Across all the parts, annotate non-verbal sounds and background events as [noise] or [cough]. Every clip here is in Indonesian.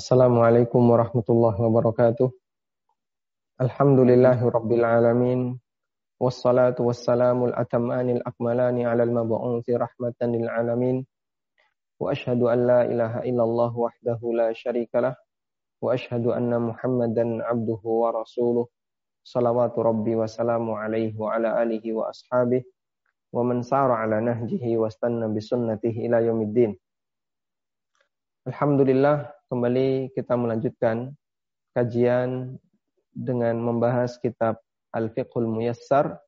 Assalamualaikum warahmatullahi wabarakatuh. Alhamdulillahi rabbil alamin. Wassalatu wassalamul atamanil akmalani ala al-mab'uthi rahmatan lil alamin. Wa ashhadu an la ilaha illallah wahdahu la syarikalah. Wa ashhadu anna Muhammadan abduhu wa rasuluh. Salawatu rabbi wa salamu alaihi wa ala alihi wa ashabihi wa man sara ala nahjihi wa stanna bi sunnatihi ila yaumiddin. Alhamdulillah kembali kita melanjutkan kajian dengan membahas kitab Al-Fiqhul Muyassar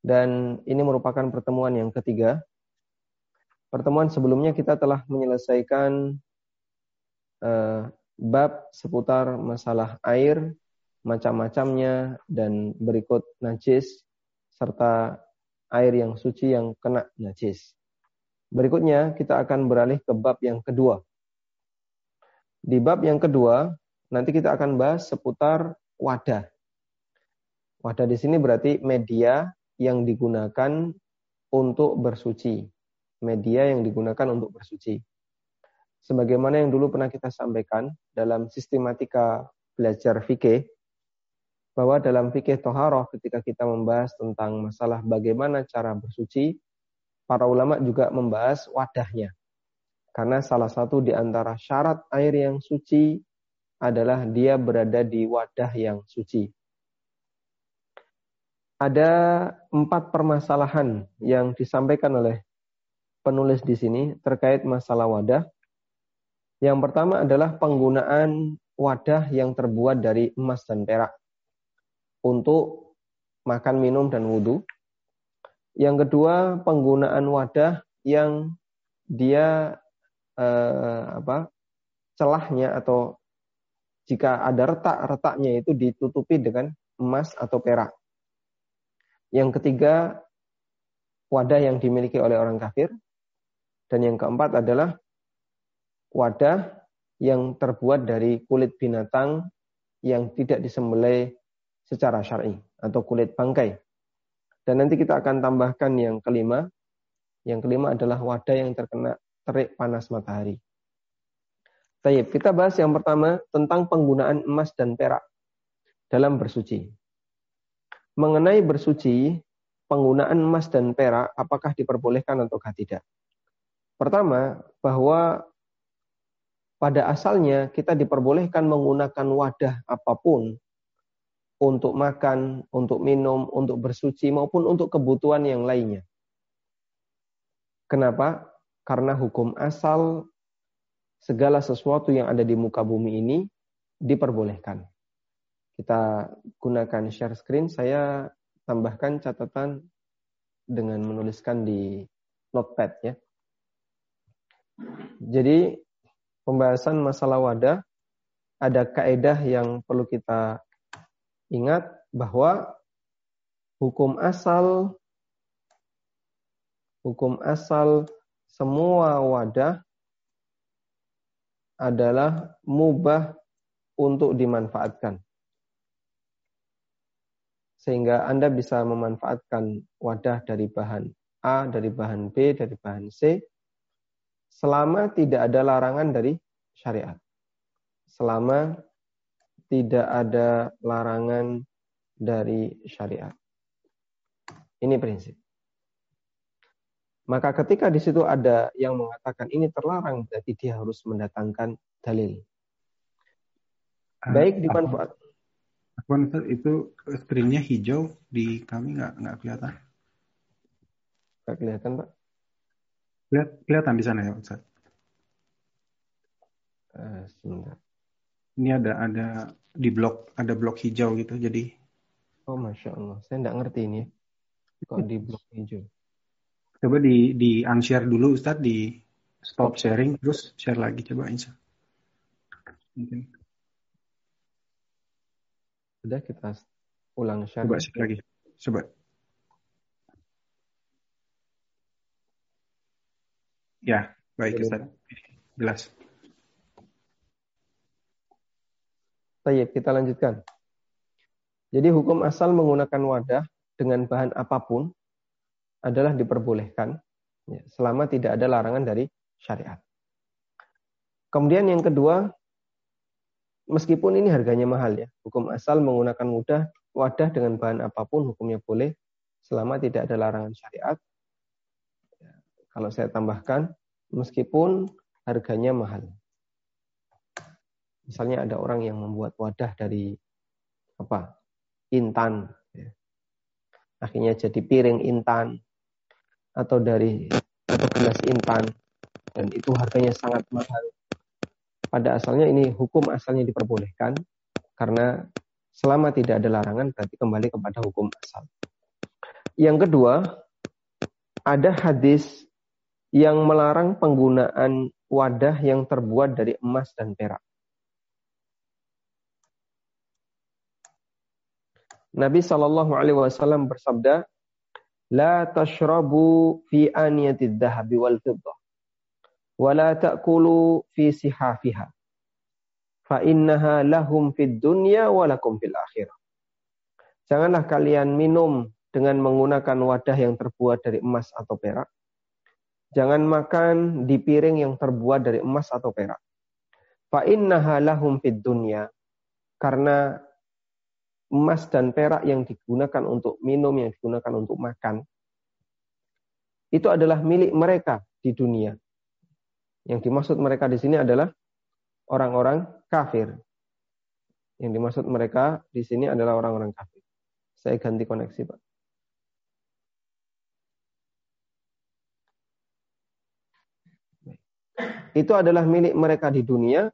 dan ini merupakan pertemuan yang ketiga. Pertemuan sebelumnya kita telah menyelesaikan uh, bab seputar masalah air, macam-macamnya dan berikut najis serta air yang suci yang kena najis. Berikutnya kita akan beralih ke bab yang kedua. Di bab yang kedua nanti kita akan bahas seputar wadah. Wadah di sini berarti media yang digunakan untuk bersuci. Media yang digunakan untuk bersuci. Sebagaimana yang dulu pernah kita sampaikan dalam sistematika belajar fikih, bahwa dalam fikih toharoh ketika kita membahas tentang masalah bagaimana cara bersuci, para ulama juga membahas wadahnya. Karena salah satu di antara syarat air yang suci adalah dia berada di wadah yang suci. Ada empat permasalahan yang disampaikan oleh penulis di sini terkait masalah wadah. Yang pertama adalah penggunaan wadah yang terbuat dari emas dan perak untuk makan, minum, dan wudhu. Yang kedua, penggunaan wadah yang dia eh, apa celahnya atau jika ada retak-retaknya itu ditutupi dengan emas atau perak. Yang ketiga, wadah yang dimiliki oleh orang kafir. Dan yang keempat adalah wadah yang terbuat dari kulit binatang yang tidak disembelih secara syar'i atau kulit bangkai. Dan nanti kita akan tambahkan yang kelima. Yang kelima adalah wadah yang terkena terik panas matahari. Tayyip, kita bahas yang pertama tentang penggunaan emas dan perak dalam bersuci. Mengenai bersuci, penggunaan emas dan perak apakah diperbolehkan atau tidak? Pertama, bahwa pada asalnya kita diperbolehkan menggunakan wadah apa pun untuk makan, untuk minum, untuk bersuci, maupun untuk kebutuhan yang lainnya. Kenapa? Karena hukum asal segala sesuatu yang ada di muka bumi ini diperbolehkan. Kita gunakan share screen, saya tambahkan catatan dengan menuliskan di notepad ya. Jadi pembahasan masalah wadah ada kaedah yang perlu kita Ingat bahwa hukum asal hukum asal semua wadah adalah mubah untuk dimanfaatkan. Sehingga Anda bisa memanfaatkan wadah dari bahan A, dari bahan B, dari bahan C, selama tidak ada larangan dari syariat. Selama tidak ada larangan dari syariat. Ini prinsip. Maka ketika di situ ada yang mengatakan ini terlarang, berarti dia harus mendatangkan dalil. Ah, Baik dimanfaat. Apa itu screennya hijau di kami nggak nggak kelihatan? Nggak kelihatan pak? Lihat kelihatan di sana ya Ustaz. Uh, sebentar. Ini ada ada di blok ada blok hijau gitu jadi oh masya Allah saya nggak ngerti ini kok di blok hijau coba di di unshare dulu Ustadz di stop sharing terus share lagi coba insya mungkin. Sudah kita ulang share. Coba share lagi. Coba. Ya baik Ustadz. Jelas. Tayyip, kita lanjutkan. Jadi hukum asal menggunakan wadah dengan bahan apa pun adalah diperbolehkan ya, selama tidak ada larangan dari syariat. Kemudian yang kedua, meskipun ini harganya mahal ya. Hukum asal menggunakan mudah wadah dengan bahan apa pun hukumnya boleh selama tidak ada larangan syariat. Ya, kalau saya tambahkan, meskipun harganya mahal. Misalnya ada orang yang membuat wadah dari apa? Intan. Ya. Akhirnya jadi piring intan atau dari atau gelas intan dan itu harganya sangat mahal. Pada asalnya ini hukum asalnya diperbolehkan karena Selama tidak ada larangan berarti kembali kepada hukum asal. Yang kedua, ada hadis yang melarang penggunaan wadah yang terbuat dari emas dan perak. Nabi Shallallahu Alaihi Wasallam bersabda, "La tashrabu fi aniyatid dahabi wal fiddah, wa la ta'kulu fi sihafiha." fa innaha lahum fid dunya wa lakum fil akhirah. Janganlah kalian minum dengan menggunakan wadah yang terbuat dari emas atau perak. Jangan makan di piring yang terbuat dari emas atau perak. Fa innaha lahum fid dunya. Karena emas dan perak yang digunakan untuk minum, yang digunakan untuk makan, itu adalah milik mereka di dunia. Yang dimaksud mereka di sini adalah orang-orang kafir. Yang dimaksud mereka di sini adalah orang-orang kafir. Saya ganti koneksi, Pak. Itu adalah milik mereka di dunia,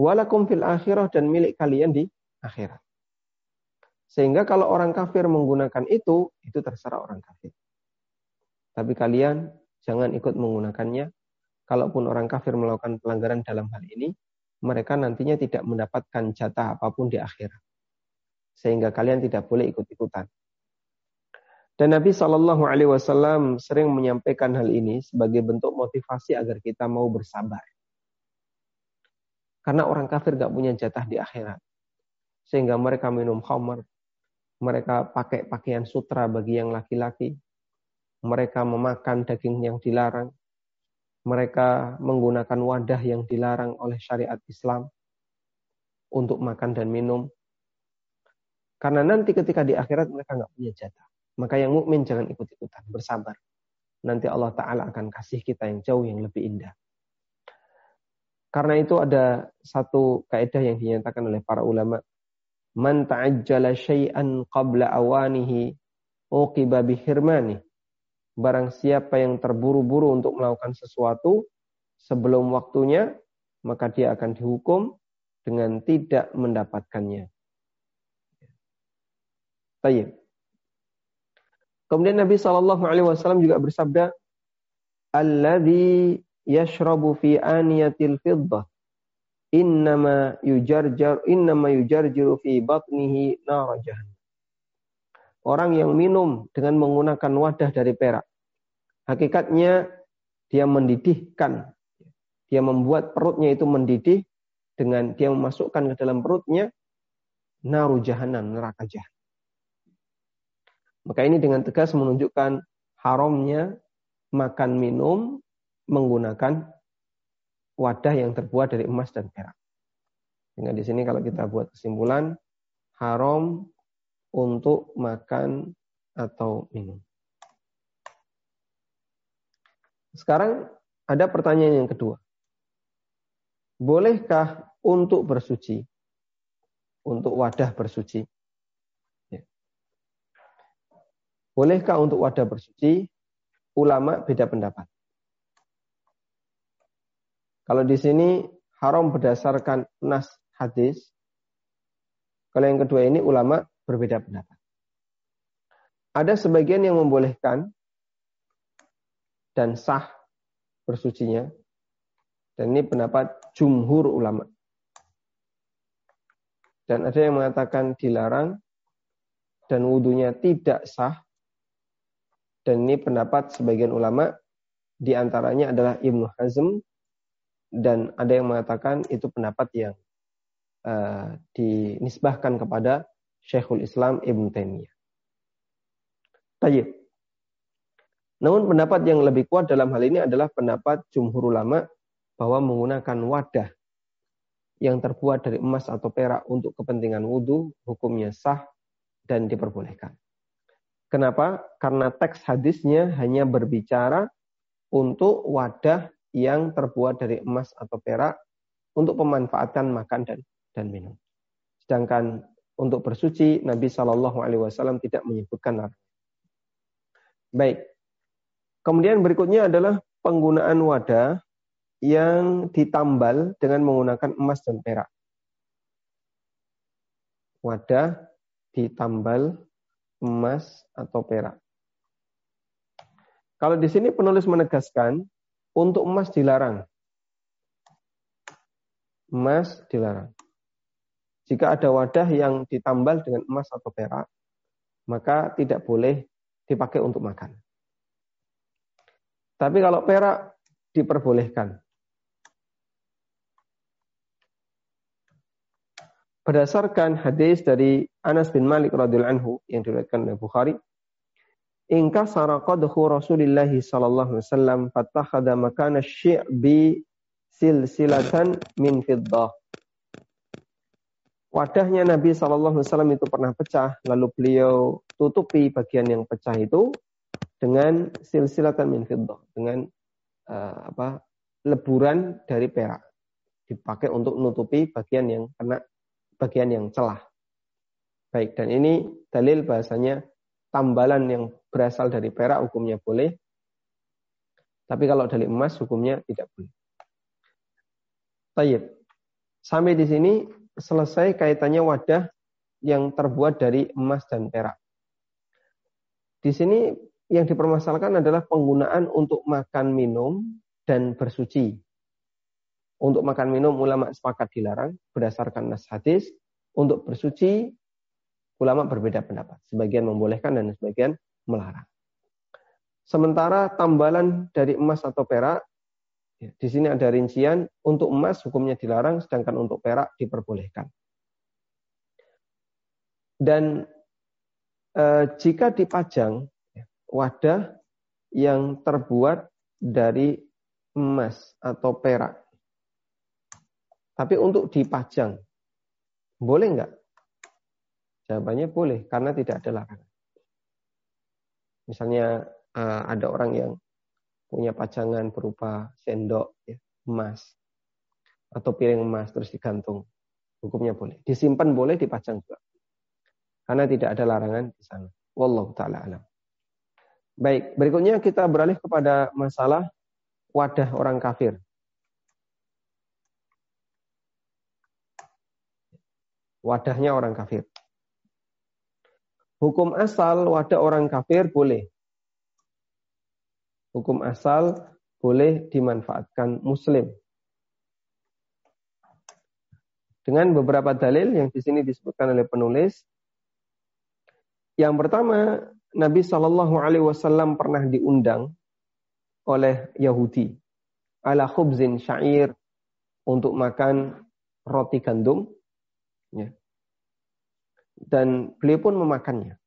walakum fil akhirah dan milik kalian di akhirat. Sehingga kalau orang kafir menggunakan itu, itu terserah orang kafir. Tapi kalian jangan ikut menggunakannya kalaupun orang kafir melakukan pelanggaran dalam hal ini, mereka nantinya tidak mendapatkan jatah apa pun di akhirat. Sehingga kalian tidak boleh ikut-ikutan. Dan Nabi Shallallahu Alaihi Wasallam sering menyampaikan hal ini sebagai bentuk motivasi agar kita mau bersabar. Karena orang kafir gak punya jatah di akhirat. Sehingga mereka minum khamar, mereka pakai pakaian sutra bagi yang laki-laki, mereka memakan daging yang dilarang, mereka menggunakan wadah yang dilarang oleh syariat Islam untuk makan dan minum. Karena nanti ketika di akhirat mereka nggak punya jatah. Maka yang mukmin jangan ikut-ikutan, bersabar. Nanti Allah Ta'ala akan kasih kita yang jauh yang lebih indah. Karena itu ada satu kaidah yang dinyatakan oleh para ulama. Man ta'ajjala syai'an qabla awanihi uqiba bihirmani. Barang siapa yang terburu-buru untuk melakukan sesuatu sebelum waktunya, maka dia akan dihukum dengan tidak mendapatkannya. Tayyib. Kemudian Nabi Shallallahu Alaihi Wasallam juga bersabda, "Alladhi yashrabu fi aniyatil fiddah, innama yujarjar innama yujarjiru fi batnihi nar Orang yang minum dengan menggunakan wadah dari perak, Hakikatnya dia mendidihkan. Dia membuat perutnya itu mendidih dengan dia memasukkan ke dalam perutnya naru jahanam, neraka jahanam. Maka ini dengan tegas menunjukkan haramnya makan minum menggunakan wadah yang terbuat dari emas dan perak. Dengan di sini kalau kita buat kesimpulan haram untuk makan atau minum. Sekarang ada pertanyaan yang kedua. Bolehkah untuk bersuci? Untuk wadah bersuci? Ya. Bolehkah untuk wadah bersuci? Ulama beda pendapat. Kalau di sini haram berdasarkan nas hadis. Kalau yang kedua ini ulama berbeda pendapat. Ada sebagian yang membolehkan dan sah bersucinya. Dan ini pendapat jumhur ulama. Dan ada yang mengatakan dilarang dan wudhunya tidak sah. Dan ini pendapat sebagian ulama di antaranya adalah Ibnu Hazm dan ada yang mengatakan itu pendapat yang uh, dinisbahkan kepada Syekhul Islam Ibn Taimiyah. Tayyib. Namun pendapat yang lebih kuat dalam hal ini adalah pendapat jumhur ulama bahwa menggunakan wadah yang terbuat dari emas atau perak untuk kepentingan wudhu, hukumnya sah dan diperbolehkan. Kenapa? Karena teks hadisnya hanya berbicara untuk wadah yang terbuat dari emas atau perak untuk pemanfaatan makan dan dan minum. Sedangkan untuk bersuci Nabi Shallallahu Alaihi Wasallam tidak menyebutkan larangan. Baik. Kemudian berikutnya adalah penggunaan wadah yang ditambal dengan menggunakan emas dan perak. Wadah ditambal emas atau perak. Kalau di sini penulis menegaskan untuk emas dilarang. Emas dilarang. Jika ada wadah yang ditambal dengan emas atau perak, maka tidak boleh dipakai untuk makan. Tapi kalau perak diperbolehkan. Berdasarkan hadis dari Anas bin Malik radhiyallahu anhu yang diriwayatkan oleh Bukhari, "Inka saraqadhu Rasulullah sallallahu alaihi wasallam fattakhadha makana syi'bi silsilatan min fiddah." Wadahnya Nabi Shallallahu Alaihi Wasallam itu pernah pecah, lalu beliau tutupi bagian yang pecah itu dengan silsilatan min fiddah, dengan uh, apa leburan dari perak dipakai untuk menutupi bagian yang kena bagian yang celah. Baik, dan ini dalil bahasanya tambalan yang berasal dari perak hukumnya boleh. Tapi kalau dari emas hukumnya tidak boleh. Tayyip. Sampai di sini selesai kaitannya wadah yang terbuat dari emas dan perak. Di sini yang dipermasalahkan adalah penggunaan untuk makan minum dan bersuci. Untuk makan minum ulama sepakat dilarang berdasarkan nas hadis. Untuk bersuci ulama berbeda pendapat. Sebagian membolehkan dan sebagian melarang. Sementara tambalan dari emas atau perak, ya, di sini ada rincian, untuk emas hukumnya dilarang, sedangkan untuk perak diperbolehkan. Dan e, jika dipajang ya, wadah yang terbuat dari emas atau perak tapi untuk dipajang, boleh nggak? Jawabannya boleh, karena tidak ada larangan. Misalnya eh, ada orang yang punya pajangan berupa sendok ya, emas atau piring emas terus digantung, hukumnya boleh. Disimpan boleh, dipajang juga. Karena tidak ada larangan di sana. Wallahu taala alam. Baik, berikutnya kita beralih kepada masalah wadah orang kafir. wadahnya orang kafir. Hukum asal wadah orang kafir boleh. Hukum asal boleh dimanfaatkan muslim. Dengan beberapa dalil yang di sini disebutkan oleh penulis. Yang pertama, Nabi Shallallahu Alaihi Wasallam pernah diundang oleh Yahudi ala khubzin syair untuk makan roti gandum Ya. Dan beliau pun memakannya.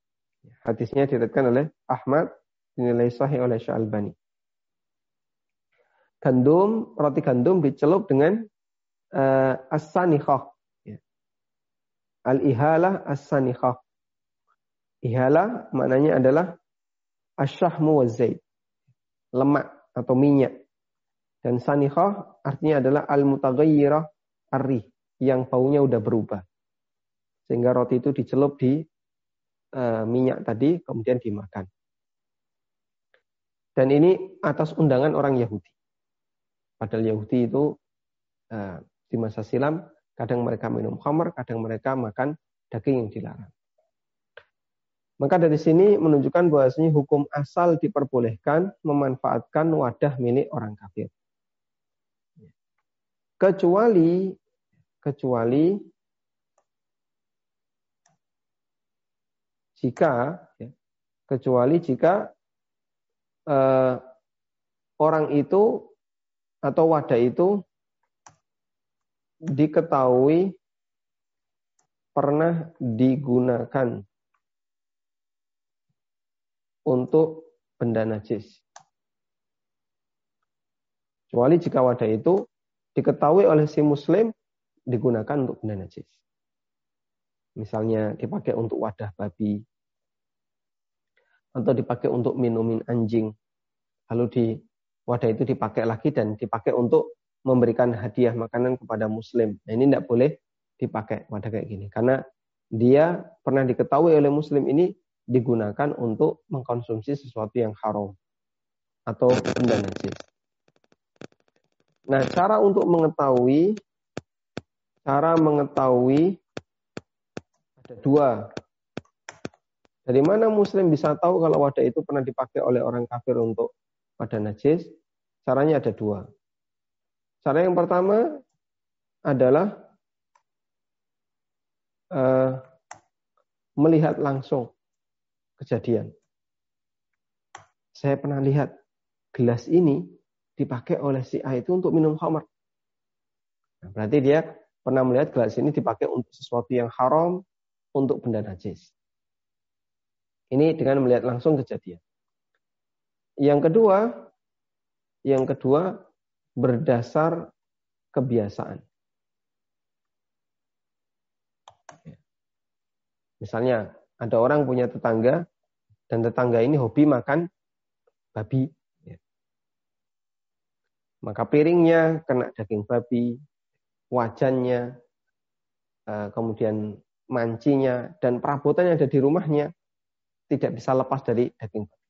Hadisnya diriwayatkan oleh Ahmad dinilai sahih oleh Syalbani. Gandum, roti gandum dicelup dengan uh, as-sanikhah. Ya. Al-ihalah as-sanikhah. Ihalah maknanya adalah asyahmu wa zaid. Lemak atau minyak. Dan sanikhah artinya adalah al-mutaghayyirah arri yang baunya udah berubah. Sehingga roti itu dicelup di uh, minyak tadi, kemudian dimakan. Dan ini atas undangan orang Yahudi. Padahal Yahudi itu uh, di masa silam, kadang mereka minum khamar, kadang mereka makan daging yang dilarang. Maka dari sini menunjukkan bahwasanya hukum asal diperbolehkan memanfaatkan wadah milik orang kafir. Kecuali kecuali jika ya, kecuali jika eh, orang itu atau wadah itu diketahui pernah digunakan untuk benda najis. Kecuali jika wadah itu diketahui oleh si muslim digunakan untuk benda najis. Misalnya dipakai untuk wadah babi atau dipakai untuk minumin anjing. Lalu di wadah itu dipakai lagi dan dipakai untuk memberikan hadiah makanan kepada muslim. Nah, ini tidak boleh dipakai wadah kayak gini karena dia pernah diketahui oleh muslim ini digunakan untuk mengkonsumsi sesuatu yang haram atau benda najis. Nah, cara untuk mengetahui cara mengetahui ada dua. Dari mana muslim bisa tahu kalau wadah itu pernah dipakai oleh orang kafir untuk wadah najis? Caranya ada dua. Cara yang pertama adalah uh, melihat langsung kejadian. Saya pernah lihat gelas ini dipakai oleh si A itu untuk minum khamar. Nah, berarti dia pernah melihat gelas ini dipakai untuk sesuatu yang haram, untuk benda najis. Ini dengan melihat langsung kejadian. Yang kedua, yang kedua berdasar kebiasaan. Misalnya ada orang punya tetangga dan tetangga ini hobi makan babi. Ya. Maka piringnya kena daging babi, wajannya, eh, kemudian mancinya, dan perabotan yang ada di rumahnya tidak bisa lepas dari daging babi.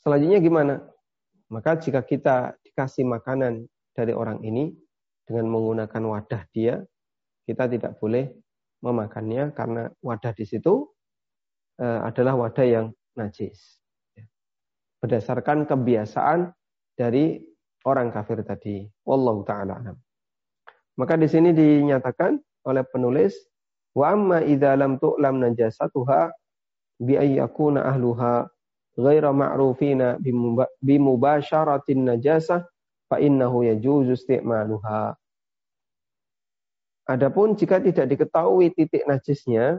Selanjutnya gimana? Maka jika kita dikasih makanan dari orang ini dengan menggunakan wadah dia, kita tidak boleh memakannya karena wadah di situ uh, adalah wadah yang najis. Berdasarkan kebiasaan dari orang kafir tadi. Wallahu taala. Maka di sini dinyatakan oleh penulis wa amma idza lam tu'lam najasatuha bi ayyakuna ahluha ghaira ma'rufina najasah fa innahu yajuzu Adapun jika tidak diketahui titik najisnya,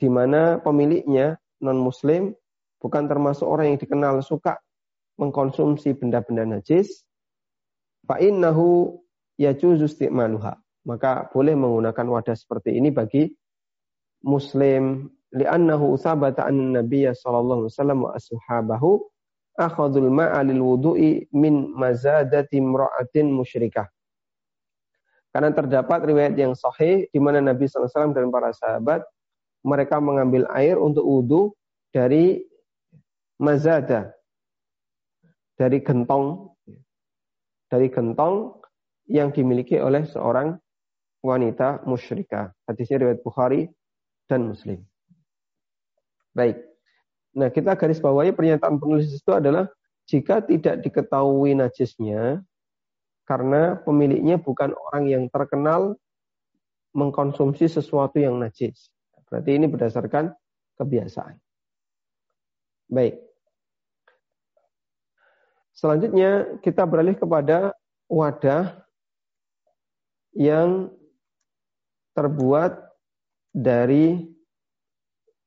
di mana pemiliknya non-muslim bukan termasuk orang yang dikenal suka mengkonsumsi benda-benda najis, fa'innahu yajuzu isti'maluha. Maka boleh menggunakan wadah seperti ini bagi muslim. Li'annahu sabata an nabiyya sallallahu alaihi wasallam wa ashabahu akhadul ma'alil wudu'i min mazadati imra'atin musyrikah. Karena terdapat riwayat yang sahih di mana Nabi SAW dan para sahabat mereka mengambil air untuk wudhu dari mazada, dari gentong, dari gentong yang dimiliki oleh seorang wanita musyrikah. Hadisnya riwayat Bukhari dan Muslim. Baik. Nah, kita garis bawahi pernyataan penulis itu adalah jika tidak diketahui najisnya, karena pemiliknya bukan orang yang terkenal mengkonsumsi sesuatu yang najis. Berarti ini berdasarkan kebiasaan. Baik. Selanjutnya kita beralih kepada wadah yang terbuat dari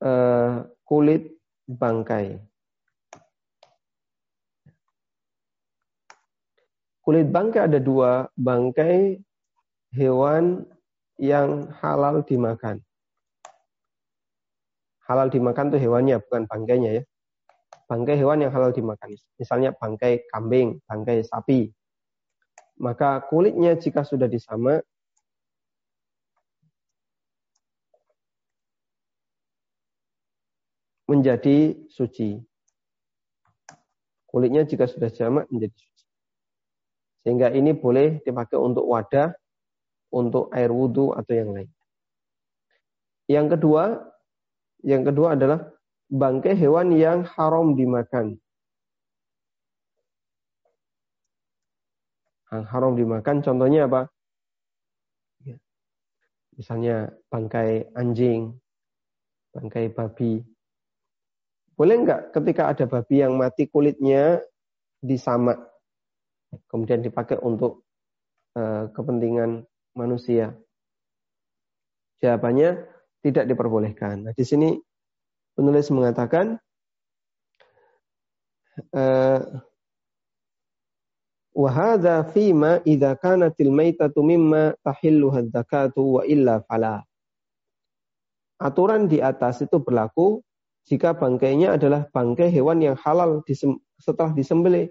uh, kulit bangkai. Kulit bangkai ada dua, bangkai hewan yang halal dimakan. Halal dimakan tuh hewannya, bukan bangkainya ya. Bangkai hewan yang halal dimakan. Misalnya bangkai kambing, bangkai sapi. Maka kulitnya jika sudah disama, menjadi suci. Kulitnya jika sudah jamak menjadi suci. Sehingga ini boleh dipakai untuk wadah, untuk air wudhu atau yang lain. Yang kedua, yang kedua adalah bangkai hewan yang haram dimakan. Yang haram dimakan contohnya apa? Ya. Misalnya bangkai anjing, bangkai babi. Boleh nggak ketika ada babi yang mati kulitnya disamak kemudian dipakai untuk uh, kepentingan manusia? Jawabannya tidak diperbolehkan. Nah, di sini penulis mengatakan uh, Wahada fima idza kanatil maitatu mimma tahilluha zakatu wa illa fala. Aturan di atas itu berlaku jika bangkainya adalah bangkai hewan yang halal disem, setelah disembelih.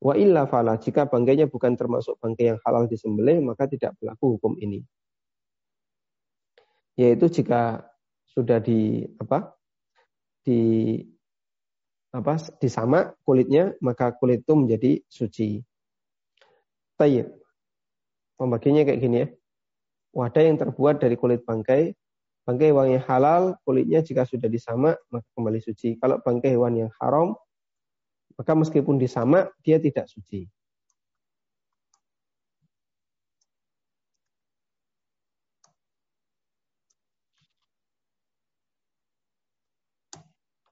Wa illa fala. Jika bangkainya bukan termasuk bangkai yang halal disembelih, maka tidak berlaku hukum ini. Yaitu jika sudah di apa? di apa disama kulitnya maka kulit itu menjadi suci. Tayyib. Pembagiannya kayak gini ya. Wadah yang terbuat dari kulit bangkai, bangkai hewan yang halal, kulitnya jika sudah disama maka kembali suci. Kalau bangkai hewan yang haram, maka meskipun disama dia tidak suci.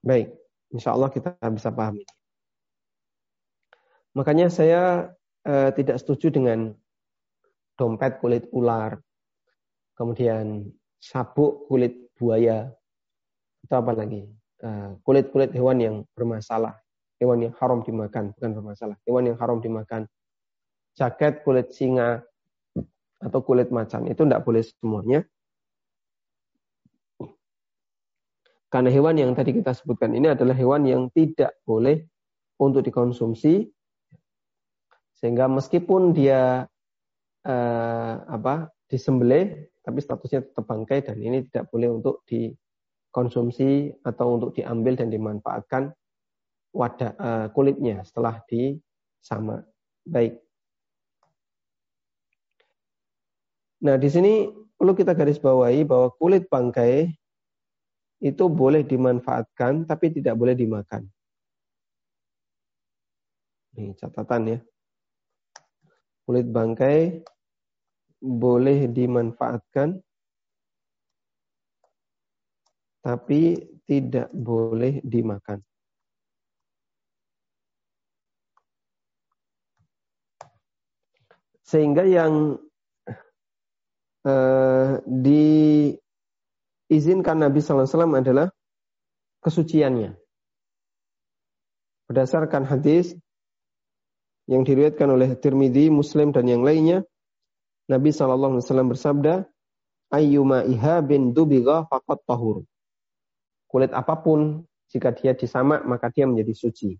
Baik. Insya Allah kita bisa pahami. Makanya saya eh, tidak setuju dengan dompet kulit ular, kemudian sabuk kulit buaya, atau apa lagi, eh, kulit-kulit hewan yang bermasalah, hewan yang haram dimakan, bukan bermasalah, hewan yang haram dimakan, jaket kulit singa atau kulit macan itu tidak boleh semuanya. Karena hewan yang tadi kita sebutkan ini adalah hewan yang tidak boleh untuk dikonsumsi. Sehingga meskipun dia eh, apa disembelih, tapi statusnya tetap bangkai dan ini tidak boleh untuk dikonsumsi atau untuk diambil dan dimanfaatkan wadah eh, kulitnya setelah disama. Baik. Nah, di sini perlu kita garis bawahi bahwa kulit bangkai itu boleh dimanfaatkan tapi tidak boleh dimakan. Ini catatan ya. Kulit bangkai boleh dimanfaatkan tapi tidak boleh dimakan. Sehingga yang eh, di izinkan Nabi Wasallam adalah kesuciannya. Berdasarkan hadis yang diriwayatkan oleh Tirmidzi, Muslim dan yang lainnya, Nabi Wasallam bersabda, "Ayyuma ihabin dubiga faqat tahur." Kulit apa pun jika dia disamak maka dia menjadi suci.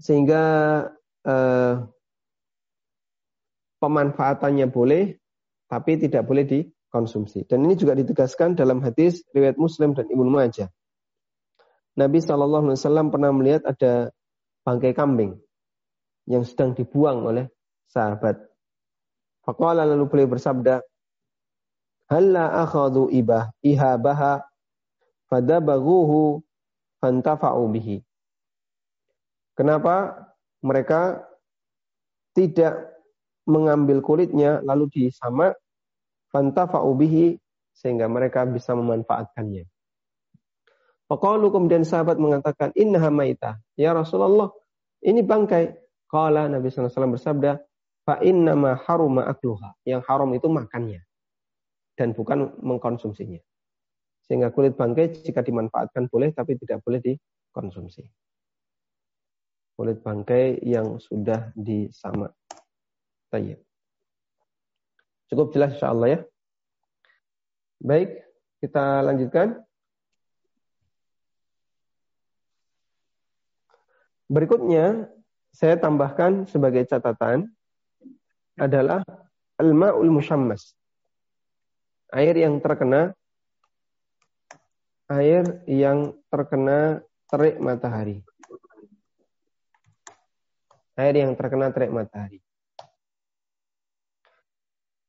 Sehingga eh, pemanfaatannya boleh, tapi tidak boleh di konsumsi. Dan ini juga ditegaskan dalam hadis riwayat Muslim dan Ibnu Majah. Nabi Shallallahu Alaihi Wasallam pernah melihat ada bangkai kambing yang sedang dibuang oleh sahabat. Faqala lalu beliau bersabda, "Halla akhadhu ibah ihabaha fadabaghuhu fantafa'u bihi." Kenapa mereka tidak mengambil kulitnya lalu disamak fantafa'u bihi sehingga mereka bisa memanfaatkannya. Faqalu kemudian sahabat mengatakan innaha maitah. Ya Rasulullah, ini bangkai. Qala Nabi SAW bersabda, fa innama haruma akluha. Yang haram itu makannya dan bukan mengkonsumsinya. Sehingga kulit bangkai jika dimanfaatkan boleh tapi tidak boleh dikonsumsi. Kulit bangkai yang sudah disama. Tayyib. Cukup jelas insya Allah ya. Baik, kita lanjutkan. Berikutnya, saya tambahkan sebagai catatan adalah al-ma'ul musyammas. Air yang terkena air yang terkena terik matahari. Air yang terkena terik matahari.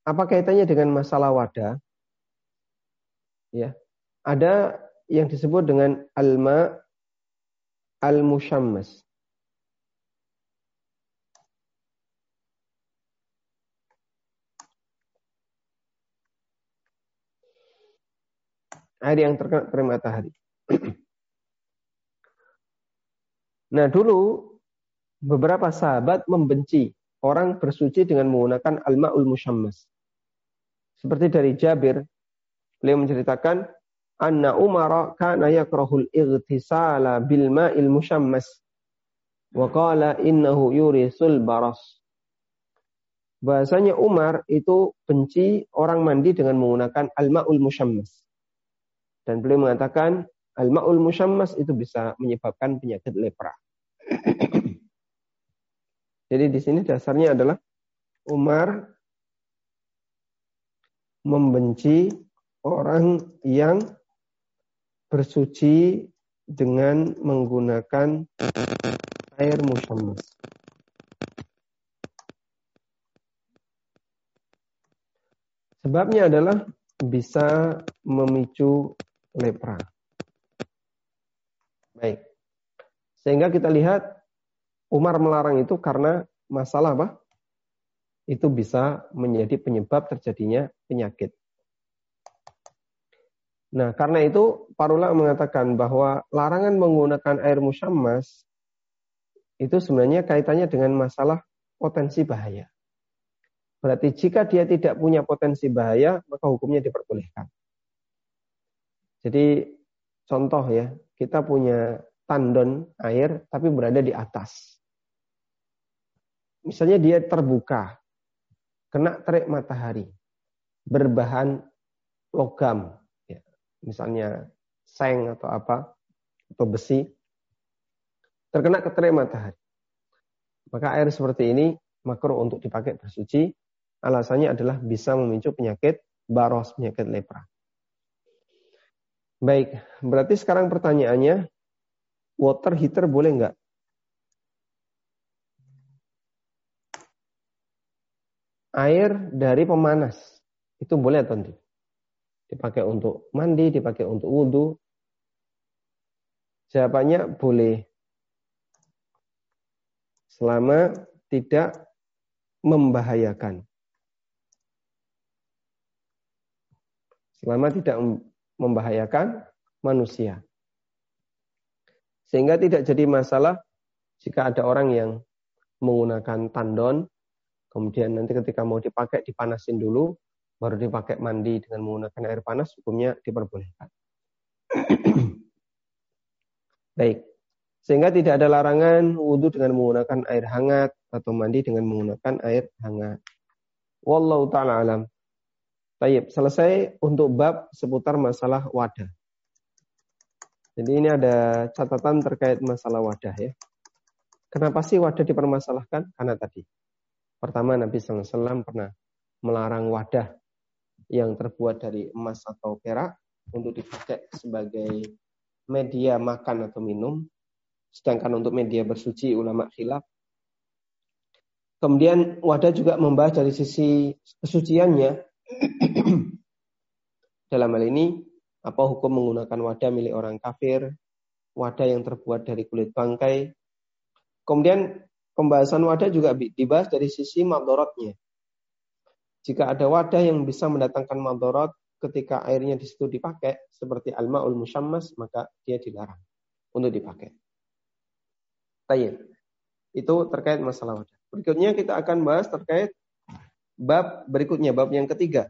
Apa kaitannya dengan masalah wadah? Ya. Ada yang disebut dengan alma al-musyammas. Air yang terkena terik matahari. [clears throat] nah dulu beberapa sahabat membenci orang bersuci dengan menggunakan alma-ul musyammas. Seperti dari Jabir, beliau menceritakan anna Umar kana yakrahul ightisala bil ma'il musyammas. Wa qala innahu yurisul baras. Bahasanya Umar itu benci orang mandi dengan menggunakan al-ma'ul musyammas. Dan beliau mengatakan al-ma'ul musyammas itu bisa menyebabkan penyakit lepra. Jadi di sini dasarnya adalah Umar membenci orang yang bersuci dengan menggunakan air musyammas. Sebabnya adalah bisa memicu lepra. Baik. Sehingga kita lihat Umar melarang itu karena masalah apa? Itu bisa menjadi penyebab terjadinya penyakit. Nah, karena itu para ulama mengatakan bahwa larangan menggunakan air musyammas itu sebenarnya kaitannya dengan masalah potensi bahaya. Berarti jika dia tidak punya potensi bahaya, maka hukumnya diperbolehkan. Jadi contoh ya, kita punya tandon air tapi berada di atas. Misalnya dia terbuka, kena terik matahari, berbahan logam, misalnya seng atau apa, atau besi, terkena keterik matahari. Maka air seperti ini makruh untuk dipakai bersuci. Alasannya adalah bisa memicu penyakit baros, penyakit lepra. Baik, berarti sekarang pertanyaannya, water heater boleh nggak? Air dari pemanas, itu boleh atau tidak? Dipakai untuk mandi, dipakai untuk wudhu. Jawabannya boleh. Selama tidak membahayakan. Selama tidak membahayakan manusia. Sehingga tidak jadi masalah jika ada orang yang menggunakan tandon, kemudian nanti ketika mau dipakai dipanasin dulu, baru dipakai mandi dengan menggunakan air panas, hukumnya diperbolehkan. [clears throat] Baik. Sehingga tidak ada larangan wudhu dengan menggunakan air hangat atau mandi dengan menggunakan air hangat. Wallahu ta'ala alam. Baik, selesai untuk bab seputar masalah wadah. Jadi ini ada catatan terkait masalah wadah ya. Kenapa sih wadah dipermasalahkan? Karena tadi. Pertama Nabi SAW pernah melarang wadah yang terbuat dari emas atau perak untuk dipakai sebagai media makan atau minum. Sedangkan untuk media bersuci ulama khilaf. Kemudian wadah juga membahas dari sisi kesuciannya. Dalam hal ini, apa hukum menggunakan wadah milik orang kafir, wadah yang terbuat dari kulit bangkai. Kemudian pembahasan wadah juga dibahas dari sisi madorotnya. Jika ada wadah yang bisa mendatangkan madorot ketika airnya di situ dipakai, seperti al-ma'ul musyammas, maka dia dilarang untuk dipakai. Tayyib. Itu terkait masalah wadah. Berikutnya kita akan bahas terkait bab berikutnya, bab yang ketiga.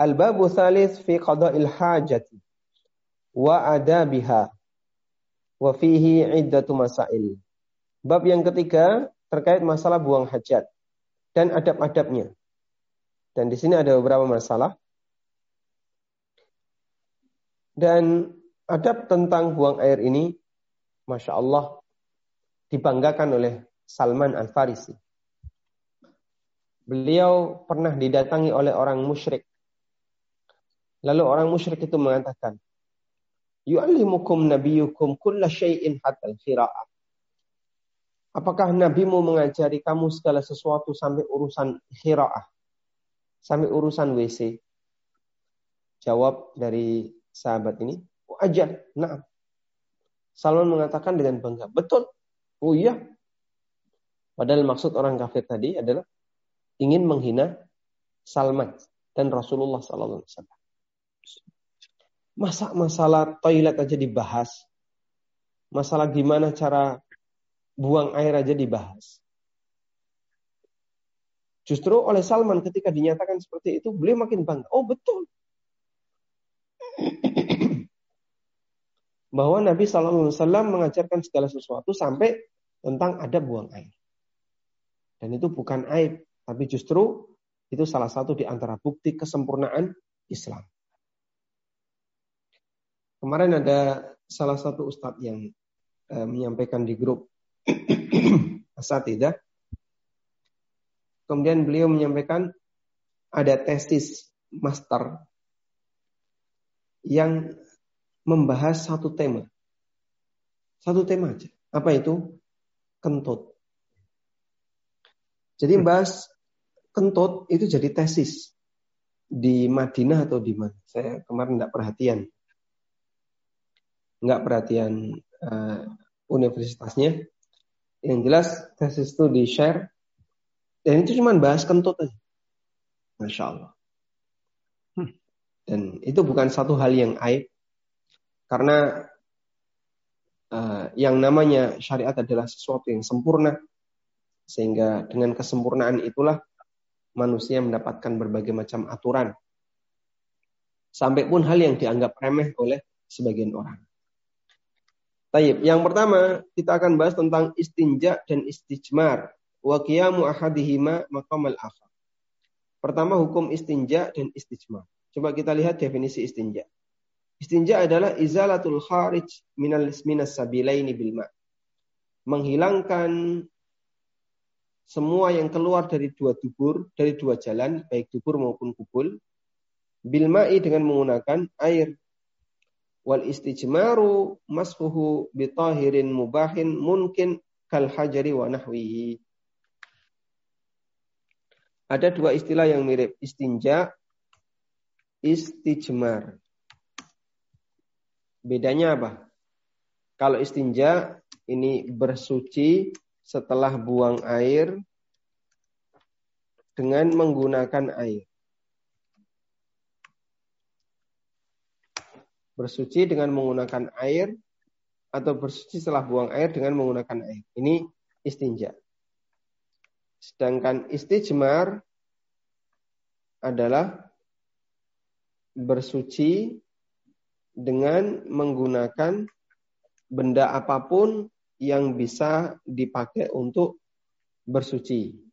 Al-babu thalith fi qada'il hajati wa adabiha wa fihi iddatu masail. Bab yang ketiga terkait masalah buang hajat dan adab-adabnya. Dan di sini ada beberapa masalah. Dan adab tentang buang air ini, Masya Allah, dibanggakan oleh Salman Al-Farisi. Beliau pernah didatangi oleh orang musyrik. Lalu orang musyrik itu mengatakan, Yu'allimukum nabiyukum kulla syai'in hatta al-khira'ah. Apakah nabimu mengajari kamu segala sesuatu sampai urusan khira'ah? sampai urusan WC. Jawab dari sahabat ini, oh, ajar, nah. Salman mengatakan dengan bangga, betul. Oh iya. Padahal maksud orang kafir tadi adalah ingin menghina Salman dan Rasulullah Sallallahu Alaihi Wasallam. Masa masalah toilet aja dibahas, masalah gimana cara buang air aja dibahas. Justru oleh Salman ketika dinyatakan seperti itu, beliau makin bangga. Oh betul. [clears throat] Bahwa Nabi Shallallahu Alaihi Wasallam mengajarkan segala sesuatu sampai tentang ada buang air. Dan itu bukan aib, tapi justru itu salah satu di antara bukti kesempurnaan Islam. Kemarin ada salah satu ustadz yang uh, menyampaikan di grup [clears throat] Asatidah. Kemudian beliau menyampaikan ada tesis master yang membahas satu tema. Satu tema aja. Apa itu? Kentut. Jadi membahas kentut itu jadi tesis di Madinah atau di mana? Saya kemarin tidak perhatian nggak perhatian uh, universitasnya. Yang jelas tesis itu di share dan itu cuma bahas kentut aja. Masya Allah. Hmm. Dan itu bukan satu hal yang aib karena uh, yang namanya syariat adalah sesuatu yang sempurna sehingga dengan kesempurnaan itulah manusia mendapatkan berbagai macam aturan sampai pun hal yang dianggap remeh oleh sebagian orang. Taib. Yang pertama kita akan bahas tentang istinja dan istijmar. Wa qiyamu ahadihima maqamal akhar. Pertama hukum istinja dan istijmar. Coba kita lihat definisi istinja. Istinja adalah izalatul kharij minal minas sabilaini bil ma. Menghilangkan semua yang keluar dari dua dubur, dari dua jalan, baik dubur maupun kubul, bilma'i dengan menggunakan air wal istijmaru masfuhu bitahirin mubahin mungkin kal hajari wa nahwihi. Ada dua istilah yang mirip, istinja, istijmar. Bedanya apa? Kalau istinja ini bersuci setelah buang air dengan menggunakan air. bersuci dengan menggunakan air atau bersuci setelah buang air dengan menggunakan air. Ini istinja. Sedangkan istijmar adalah bersuci dengan menggunakan benda apa pun yang bisa dipakai untuk bersuci.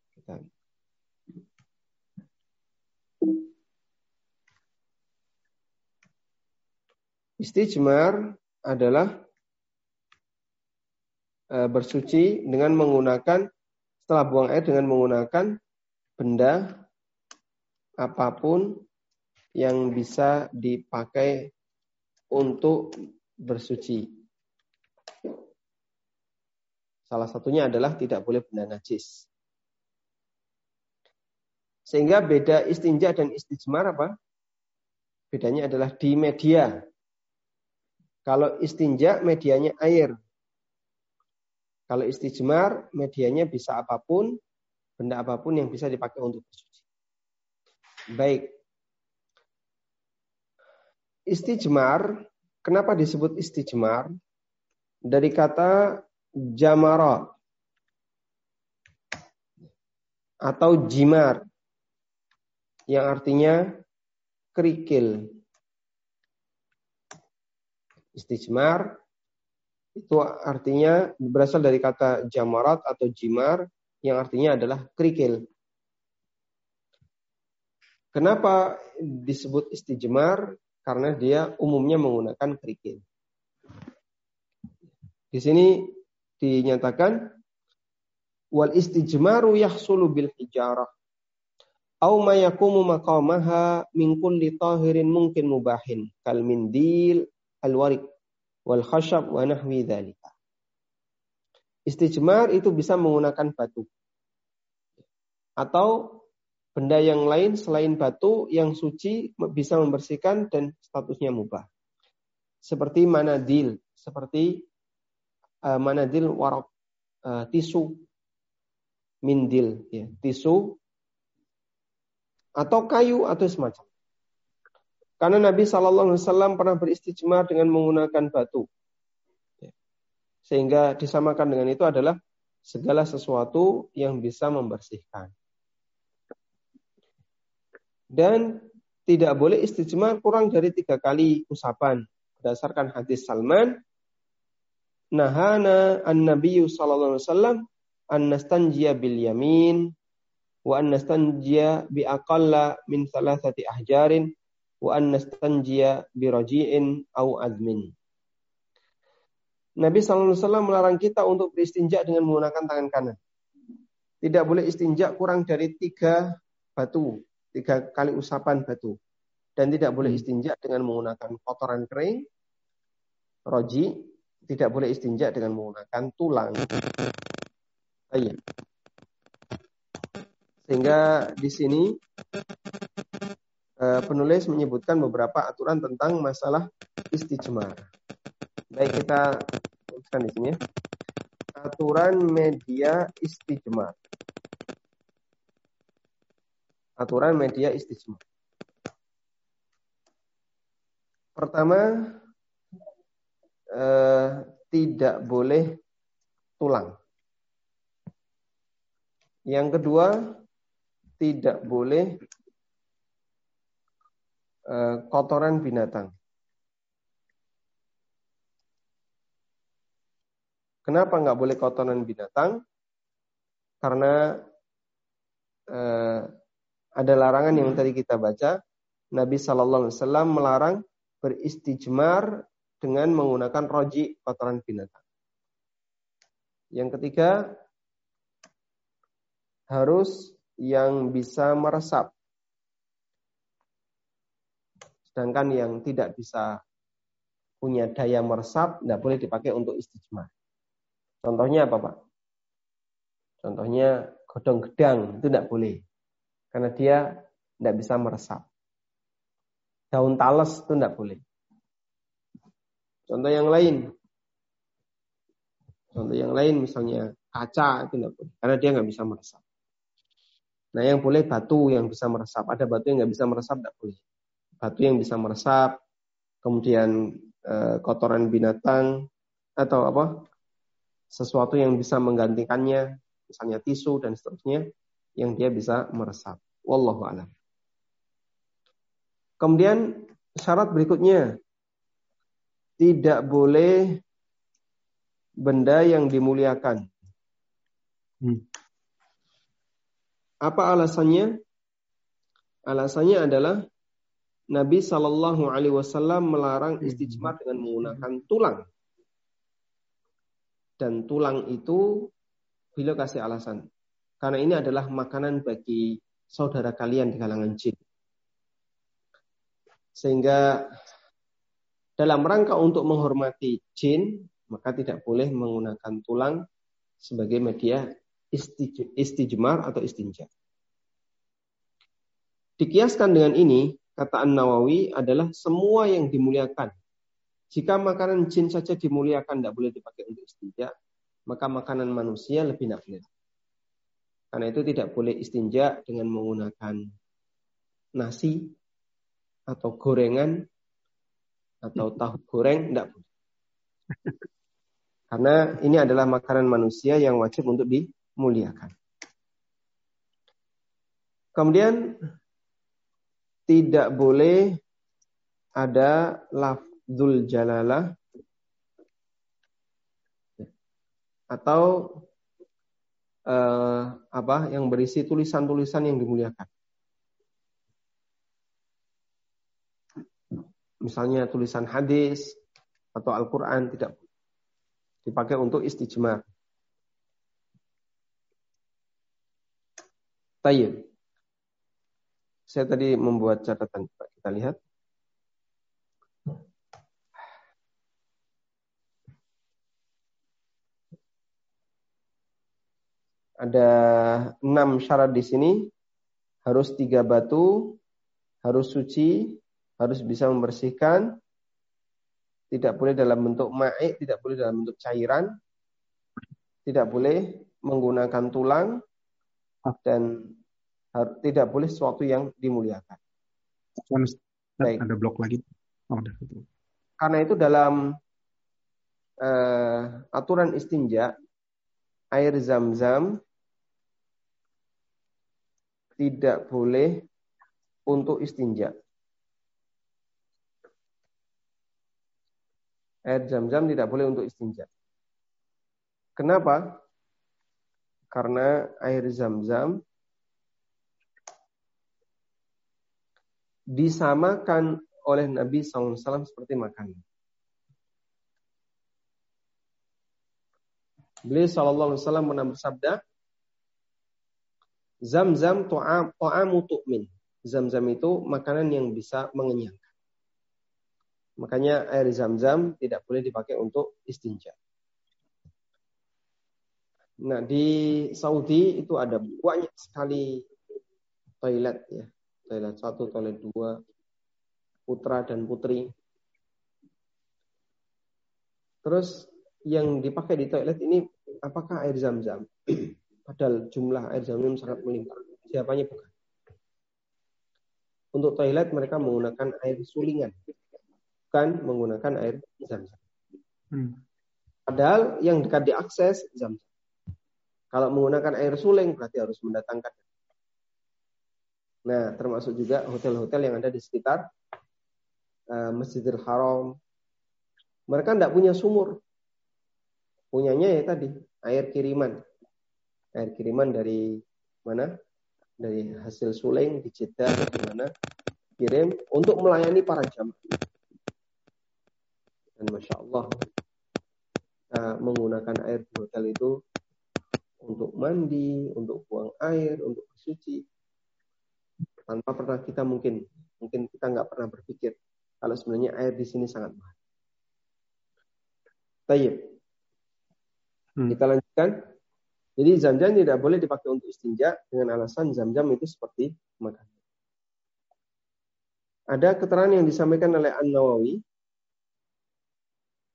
Istijmar adalah e, bersuci dengan menggunakan setelah buang air dengan menggunakan benda apa pun yang bisa dipakai untuk bersuci. Salah satunya adalah tidak boleh benda najis. Sehingga beda istinja dan istijmar apa? Bedanya adalah di media kalau istinja medianya air. Kalau istijmar medianya bisa apa pun, benda apa pun yang bisa dipakai untuk bersuci. Baik. Istijmar, kenapa disebut istijmar? Dari kata jamara atau jimar yang artinya kerikil Istijmar itu artinya berasal dari kata jamarat atau jimar yang artinya adalah kerikil. Kenapa disebut istijmar? Karena dia umumnya menggunakan kerikil. Di sini dinyatakan wal istijmaru yahsulu bil hijarah au ma yakumu maqamaha min kulli tahirin mungkin mubahin kal mindil al-warik wal khashab wa nahwi dzalika. Istijmar itu bisa menggunakan batu atau benda yang lain selain batu yang suci bisa membersihkan dan statusnya mubah. Seperti manadil, seperti uh, manadil warok, uh, tisu, mindil, ya, tisu. Atau kayu atau semacam. Karena Nabi Shallallahu Alaihi Wasallam pernah beristijmar dengan menggunakan batu, sehingga disamakan dengan itu adalah segala sesuatu yang bisa membersihkan. Dan tidak boleh istijmar kurang dari tiga kali usapan berdasarkan hadis Salman nahana an-nabiy sallallahu alaihi wasallam an nastanjiya bil yamin wa an nastanjiya bi aqalla min thalathati ahjarin wa an nastanjiya bi raji'in au azmin. Nabi sallallahu alaihi wasallam melarang kita untuk beristinja dengan menggunakan tangan kanan. Tidak boleh istinja kurang dari tiga batu, tiga kali usapan batu. Dan tidak boleh istinja dengan menggunakan kotoran kering, roji, tidak boleh istinja dengan menggunakan tulang. Sehingga di sini eh, penulis menyebutkan beberapa aturan tentang masalah istijmar. Baik kita tuliskan di sini ya. Aturan media istijmar. Aturan media istijmar. Pertama, eh, tidak boleh tulang. Yang kedua, tidak boleh eh, kotoran binatang. Kenapa nggak boleh kotoran binatang? Karena eh, ada larangan yang tadi kita baca. Nabi Shallallahu Alaihi Wasallam melarang beristijmar dengan menggunakan roji kotoran binatang. Yang ketiga, harus yang bisa meresap. Sedangkan yang tidak bisa punya daya meresap, tidak boleh dipakai untuk istijmar. Contohnya apa Pak? Contohnya godong gedang, itu tidak boleh. Karena dia tidak bisa meresap. Daun talas itu tidak boleh. Contoh yang lain. Contoh yang lain misalnya kaca itu tidak boleh. Karena dia nggak bisa meresap. Nah yang boleh batu yang bisa meresap. Ada batu yang nggak bisa meresap tidak boleh. Batu yang bisa meresap. Kemudian eh, kotoran binatang atau apa sesuatu yang bisa menggantikannya, misalnya tisu dan seterusnya, yang dia bisa meresap. Wallahu a'lam. Kemudian syarat berikutnya tidak boleh benda yang dimuliakan. Hmm. Apa alasannya? Alasannya adalah Nabi Shallallahu Alaihi Wasallam melarang hmm. istijmar dengan menggunakan tulang. Dan tulang itu beliau kasih alasan. Karena ini adalah makanan bagi saudara kalian di kalangan jin. Sehingga dalam rangka untuk menghormati jin, maka tidak boleh menggunakan tulang sebagai media istijmar atau istinja. Dikiaskan dengan ini, kata An-Nawawi adalah semua yang dimuliakan. Jika makanan jin saja dimuliakan tidak boleh dipakai untuk istinja, maka makanan manusia lebih tidak Karena itu tidak boleh istinja dengan menggunakan nasi atau gorengan atau tahu goreng tidak boleh. Karena ini adalah makanan manusia yang wajib untuk dimuliakan. Kemudian tidak boleh ada lafzul jalalah atau eh, apa yang berisi tulisan-tulisan yang dimuliakan. Misalnya tulisan hadis atau Al-Quran tidak dipakai untuk istijmar. Tayyib. Saya tadi membuat catatan. Kita lihat. Ada enam syarat di sini. Harus tiga batu, harus suci, harus bisa membersihkan, tidak boleh dalam bentuk ma'ik, tidak boleh dalam bentuk cairan, tidak boleh menggunakan tulang, dan tidak boleh sesuatu yang dimuliakan. Baik. Ada blok lagi. Oh, ada. Karena itu dalam uh, aturan istinja, air zam-zam tidak boleh untuk istinja. Air zam-zam tidak boleh untuk istinja. Kenapa? Karena air zam-zam disamakan oleh Nabi SAW seperti makanan. Beliau Shallallahu Alaihi Wasallam pernah bersabda, Zam-zam to'amu tu'min. Zam-zam itu makanan yang bisa mengenyangkan. Makanya air zam-zam tidak boleh dipakai untuk istinja. Nah di Saudi itu ada banyak sekali toilet ya. Toilet satu, toilet dua, putra dan putri. Terus yang dipakai di toilet ini apakah air zam-zam? [clears throat] Padahal jumlah air zam-zam sangat melimpah. Siapanya bukan. Untuk toilet mereka menggunakan air sulingan, bukan menggunakan air zam-zam. Hmm. Padahal yang dekat diakses zam-zam. Kalau menggunakan air suling berarti harus mendatangkan. Nah, termasuk juga hotel-hotel yang ada di sekitar uh, Masjidil Haram. Mereka tidak punya sumur. Punyanya ya tadi air kiriman air kiriman dari mana? Dari hasil suling di Jeddah di mana kirim untuk melayani para jamaah. Dan masya Allah kita menggunakan air di hotel itu untuk mandi, untuk buang air, untuk bersuci, tanpa pernah kita mungkin mungkin kita nggak pernah berpikir kalau sebenarnya air di sini sangat mahal. Tayyip. Hmm. Kita lanjutkan. Jadi zam-zam tidak boleh dipakai untuk istinja dengan alasan zam-zam itu seperti makanan. Ada keterangan yang disampaikan oleh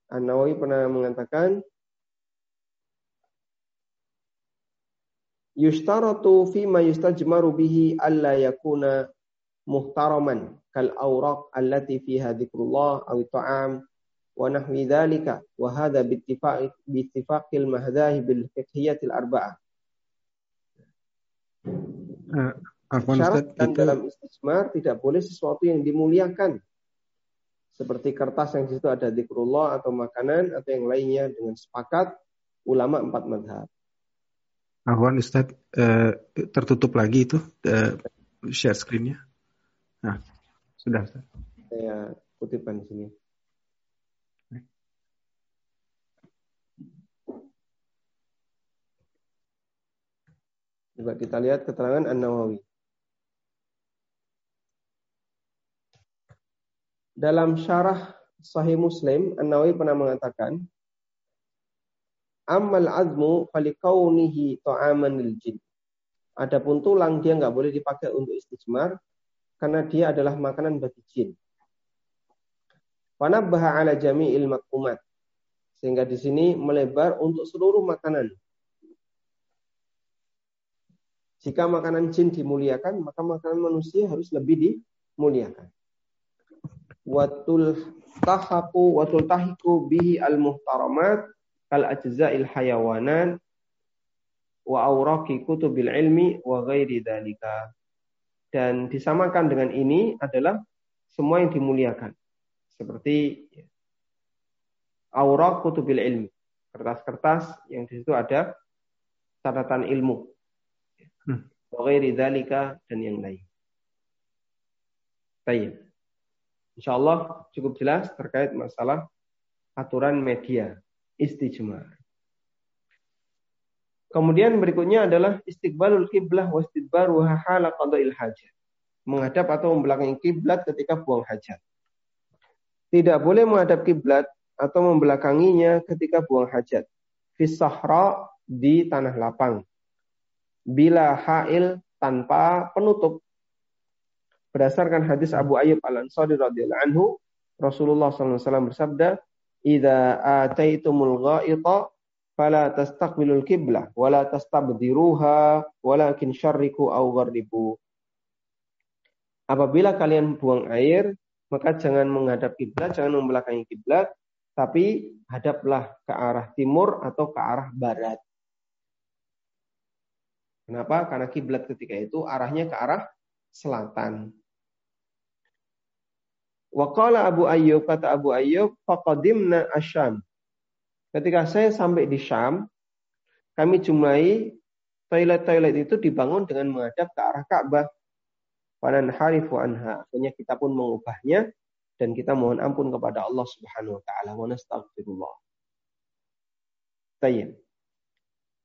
An-Nawawi. An-Nawawi pernah mengatakan Yushtaratu fi ma yustajmaru bihi alla yakuna muhtaraman kal awraq allati fiha dzikrullah aw ta'am wa nahwi dzalika wa hadha bittifaq bittifaqil mahdhahib al fiqhiyatil arba'ah. Uh, Syarat dan dalam istismar tidak boleh sesuatu yang dimuliakan seperti kertas yang di situ ada zikrullah atau makanan atau yang lainnya dengan sepakat ulama empat madhab. Ahwan Ustaz uh, tertutup lagi itu uh, share screen-nya. Nah, sudah Ustaz. Saya kutipkan di sini. Coba kita lihat keterangan An-Nawawi. Dalam syarah Sahih Muslim, An-Nawawi pernah mengatakan, Amal azmu falikaunihi ta'aman lil jin. Adapun tulang dia nggak boleh dipakai untuk istismar karena dia adalah makanan bagi jin. Panabbaha ala jami'il makumat. Sehingga di sini melebar untuk seluruh makanan jika makanan jin dimuliakan, maka makanan manusia harus lebih dimuliakan. Watul tahaku watul tahiku bihi al muhtaramat kal ajza'il hayawanan wa auraki kutubil ilmi wa ghairi dalika. Dan disamakan dengan ini adalah semua yang dimuliakan. Seperti aurak kutubil ilmi. Kertas-kertas yang di situ ada catatan ilmu Hmm. Waghairi dalika dan yang lain. Baik. Insyaallah cukup jelas terkait masalah aturan media istijmar. Kemudian berikutnya adalah istiqbalul kiblah wa istidbaru hala qada'il hajat. Menghadap atau membelakangi kiblat ketika buang hajat. Tidak boleh menghadap kiblat atau membelakanginya ketika buang hajat. Fis sahra di tanah lapang bila hail tanpa penutup. Berdasarkan hadis Abu Ayyub Al-Ansari radhiyallahu anhu, Rasulullah SAW bersabda, "Idza ataitumul ghaita fala tastaqbilul kiblah wala tastabdiruha walakin syarriku aw gharribu." Apabila kalian buang air, maka jangan menghadap kiblat, jangan membelakangi kiblat, tapi hadaplah ke arah timur atau ke arah barat. Kenapa? Karena kiblat ketika itu arahnya ke arah selatan. Waqala Abu Ayyub kata Abu Ayyub faqadimna Asyam. Ketika saya sampai di Syam, kami jumlahi toilet-toilet itu dibangun dengan menghadap ke arah Ka'bah. Fanan harifu anha. Akhirnya kita pun mengubahnya dan kita mohon ampun kepada Allah Subhanahu wa taala wa nastaghfirullah. Tayyib.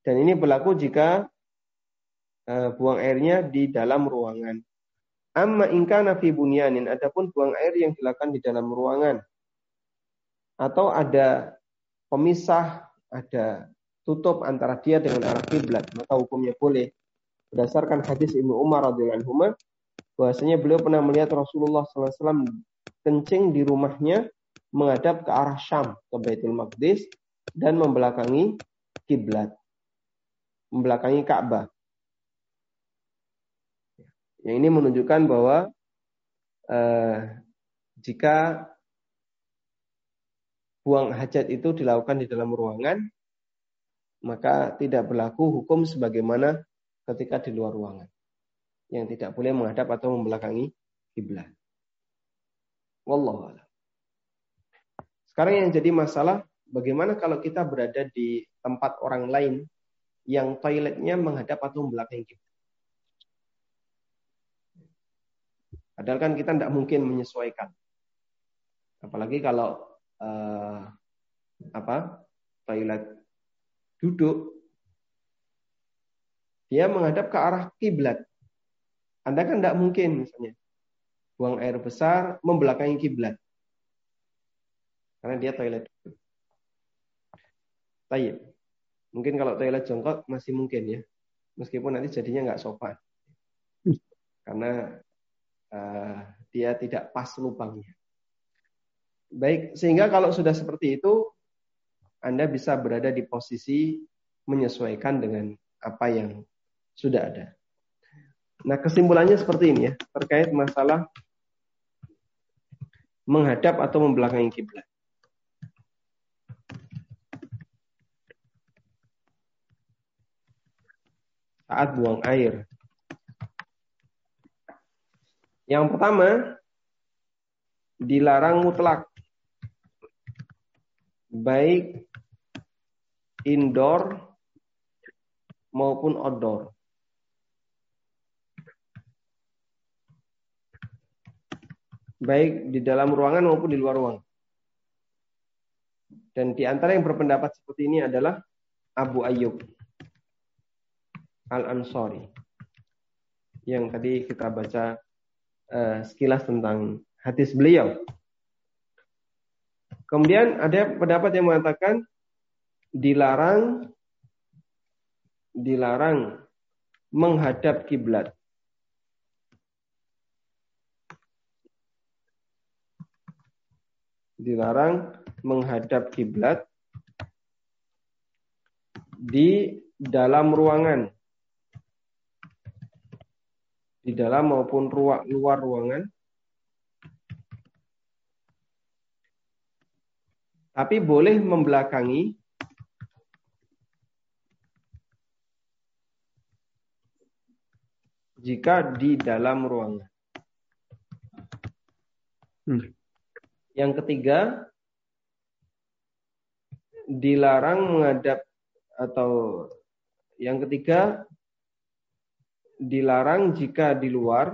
Dan ini berlaku jika uh, buang airnya di dalam ruangan. Amma ingkana fi bunyanin, adapun buang air yang dilakukan di dalam ruangan atau ada pemisah, ada tutup antara dia dengan arah kiblat, maka hukumnya boleh. Berdasarkan hadis Ibnu Umar radhiyallahu anhu bahwasanya beliau pernah melihat Rasulullah SAW kencing di rumahnya menghadap ke arah Syam ke Baitul Maqdis dan membelakangi kiblat. Membelakangi Ka'bah. Yang ini menunjukkan bahwa eh, jika buang hajat itu dilakukan di dalam ruangan, maka tidak berlaku hukum sebagaimana ketika di luar ruangan. Yang tidak boleh menghadap atau membelakangi kiblat. Wallahu a'lam. Sekarang yang jadi masalah bagaimana kalau kita berada di tempat orang lain yang toiletnya menghadap atau membelakangi kita. Padahal kan kita tidak mungkin menyesuaikan. Apalagi kalau uh, apa toilet duduk, dia menghadap ke arah kiblat. Anda kan tidak mungkin misalnya buang air besar membelakangi kiblat. Karena dia toilet. Tayyip. Mungkin kalau toilet jongkok masih mungkin ya. Meskipun nanti jadinya nggak sopan. Karena dia tidak pas lubangnya. Baik, sehingga kalau sudah seperti itu, Anda bisa berada di posisi menyesuaikan dengan apa yang sudah ada. Nah, kesimpulannya seperti ini ya, terkait masalah menghadap atau membelakangi kiblat. Saat buang air. Yang pertama, dilarang mutlak. Baik indoor maupun outdoor. baik di dalam ruangan maupun di luar ruangan. Dan di antara yang berpendapat seperti ini adalah Abu Ayyub Al-Ansari. Yang tadi kita baca uh, sekilas tentang hadis beliau. Kemudian ada pendapat yang mengatakan dilarang dilarang menghadap kiblat. dilarang menghadap kiblat di dalam ruangan di dalam maupun ruang, luar ruangan tapi boleh membelakangi jika di dalam ruangan. Hmm. Yang ketiga, dilarang menghadap atau yang ketiga dilarang jika di luar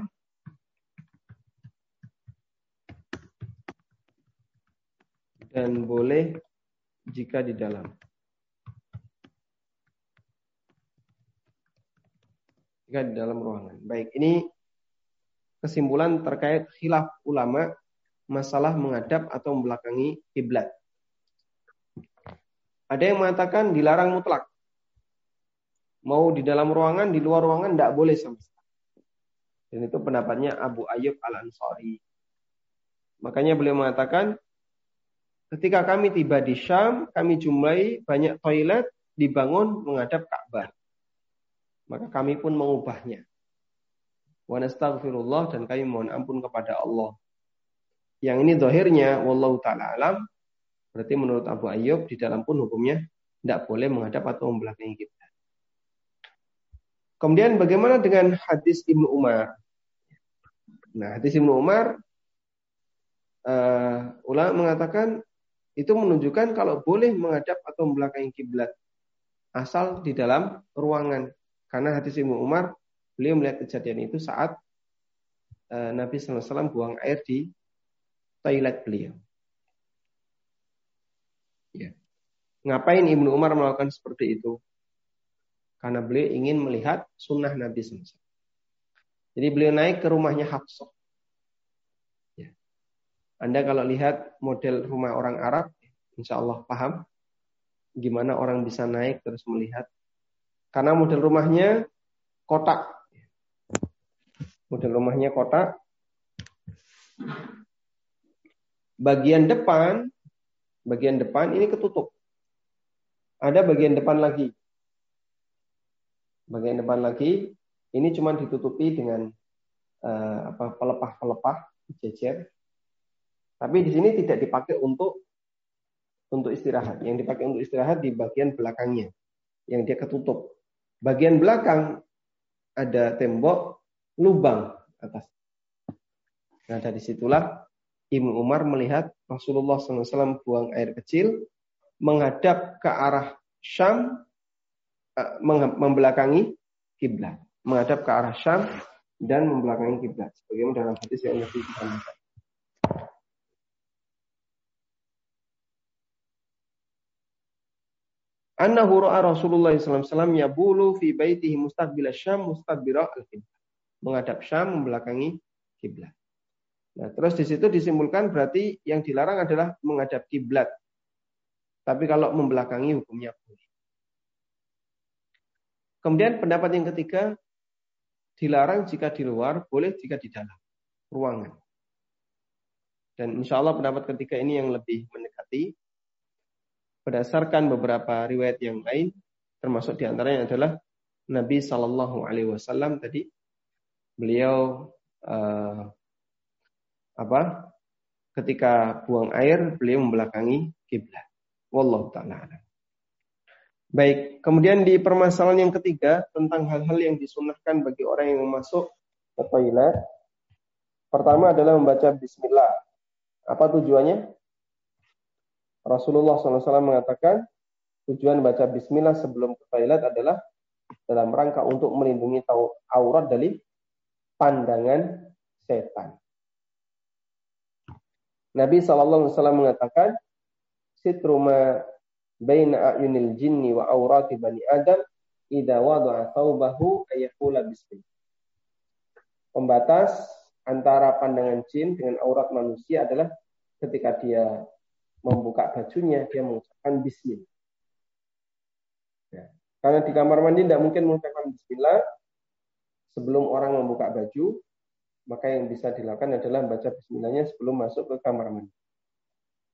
dan boleh jika di dalam. Jika di dalam ruangan. Baik, ini kesimpulan terkait khilaf ulama masalah menghadap atau membelakangi kiblat. Ada yang mengatakan dilarang mutlak. Mau di dalam ruangan, di luar ruangan tidak boleh sama sekali. Dan itu pendapatnya Abu Ayyub Al-Ansari. Makanya beliau mengatakan, ketika kami tiba di Syam, kami jumlahi banyak toilet dibangun menghadap Ka'bah. Maka kami pun mengubahnya. Wa nastaghfirullah dan kami mohon ampun kepada Allah. Yang ini dohirnya, wallahu ta'ala alam, berarti menurut Abu Ayyub, di dalam pun hukumnya tidak boleh menghadap atau membelakangi kita. Kemudian bagaimana dengan hadis Ibnu Umar? Nah, hadis Ibnu Umar, uh, ulama mengatakan itu menunjukkan kalau boleh menghadap atau membelakangi kiblat. asal di dalam ruangan. Karena hadis Ibnu Umar, beliau melihat kejadian itu saat uh, Nabi SAW buang air di toilet beliau. Ya. Ngapain Ibnu Umar melakukan seperti itu? Karena beliau ingin melihat sunnah Nabi SAW. Jadi beliau naik ke rumahnya Hafsah. Ya. Anda kalau lihat model rumah orang Arab, insya Allah paham gimana orang bisa naik terus melihat. Karena model rumahnya kotak. Model rumahnya kotak. Bagian depan, bagian depan ini ketutup. Ada bagian depan lagi. Bagian depan lagi ini cuma ditutupi dengan uh, apa pelepah-pelepah jejer. Tapi di sini tidak dipakai untuk untuk istirahat. Yang dipakai untuk istirahat di bagian belakangnya, yang dia ketutup. Bagian belakang ada tembok lubang atas. Nah dari situlah Ibnu Umar melihat Rasulullah SAW buang air kecil menghadap ke arah Syam, membelakangi kiblat menghadap ke arah Syam dan membelakangi kiblat. Sebagaimana dalam hadis yang Nabi kita Annahu ra'a Rasulullah SAW yabulu fi baitihi mustaqbil Syam mustaqbira al-qiblat. Menghadap Syam membelakangi kiblat. Nah, terus di situ disimpulkan berarti yang dilarang adalah menghadap kiblat. Tapi kalau membelakangi hukumnya boleh. Kemudian pendapat yang ketiga Dilarang jika di luar, boleh jika di dalam ruangan. Dan insya Allah pendapat ketiga ini yang lebih mendekati. Berdasarkan beberapa riwayat yang lain, termasuk di antaranya adalah Nabi Shallallahu Alaihi Wasallam tadi beliau uh, apa ketika buang air beliau membelakangi kiblat. Wallahu taala Baik, kemudian di permasalahan yang ketiga tentang hal-hal yang disunahkan bagi orang yang masuk ke toilet. Pertama adalah membaca Bismillah. Apa tujuannya? Rasulullah SAW mengatakan tujuan baca Bismillah sebelum ke toilet adalah dalam rangka untuk melindungi aurat dari pandangan setan. Nabi SAW mengatakan, Sitruma baina a'yunil jinni wa aurati bani Adam idza wada'a thawbahu ayaqula bismillah. Pembatas antara pandangan jin dengan aurat manusia adalah ketika dia membuka bajunya dia mengucapkan bismillah. Ya. Karena di kamar mandi tidak mungkin mengucapkan bismillah sebelum orang membuka baju, maka yang bisa dilakukan adalah membaca bismillahnya sebelum masuk ke kamar mandi.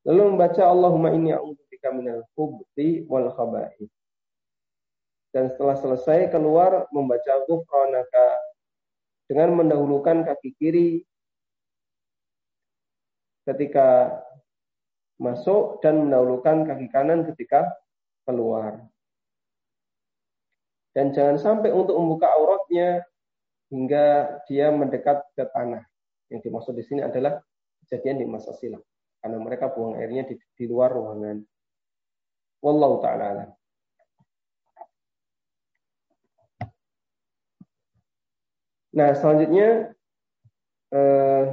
Lalu membaca Allahumma inni a'udzubika minal khubthi wal khaba'ith. Dan setelah selesai keluar membaca ghufranaka dengan mendahulukan kaki kiri ketika masuk dan mendahulukan kaki kanan ketika keluar. Dan jangan sampai untuk membuka auratnya hingga dia mendekat ke tanah. Yang dimaksud di sini adalah kejadian di masa silam karena mereka buang airnya di, di luar ruangan. Wallahu taala Nah, selanjutnya eh,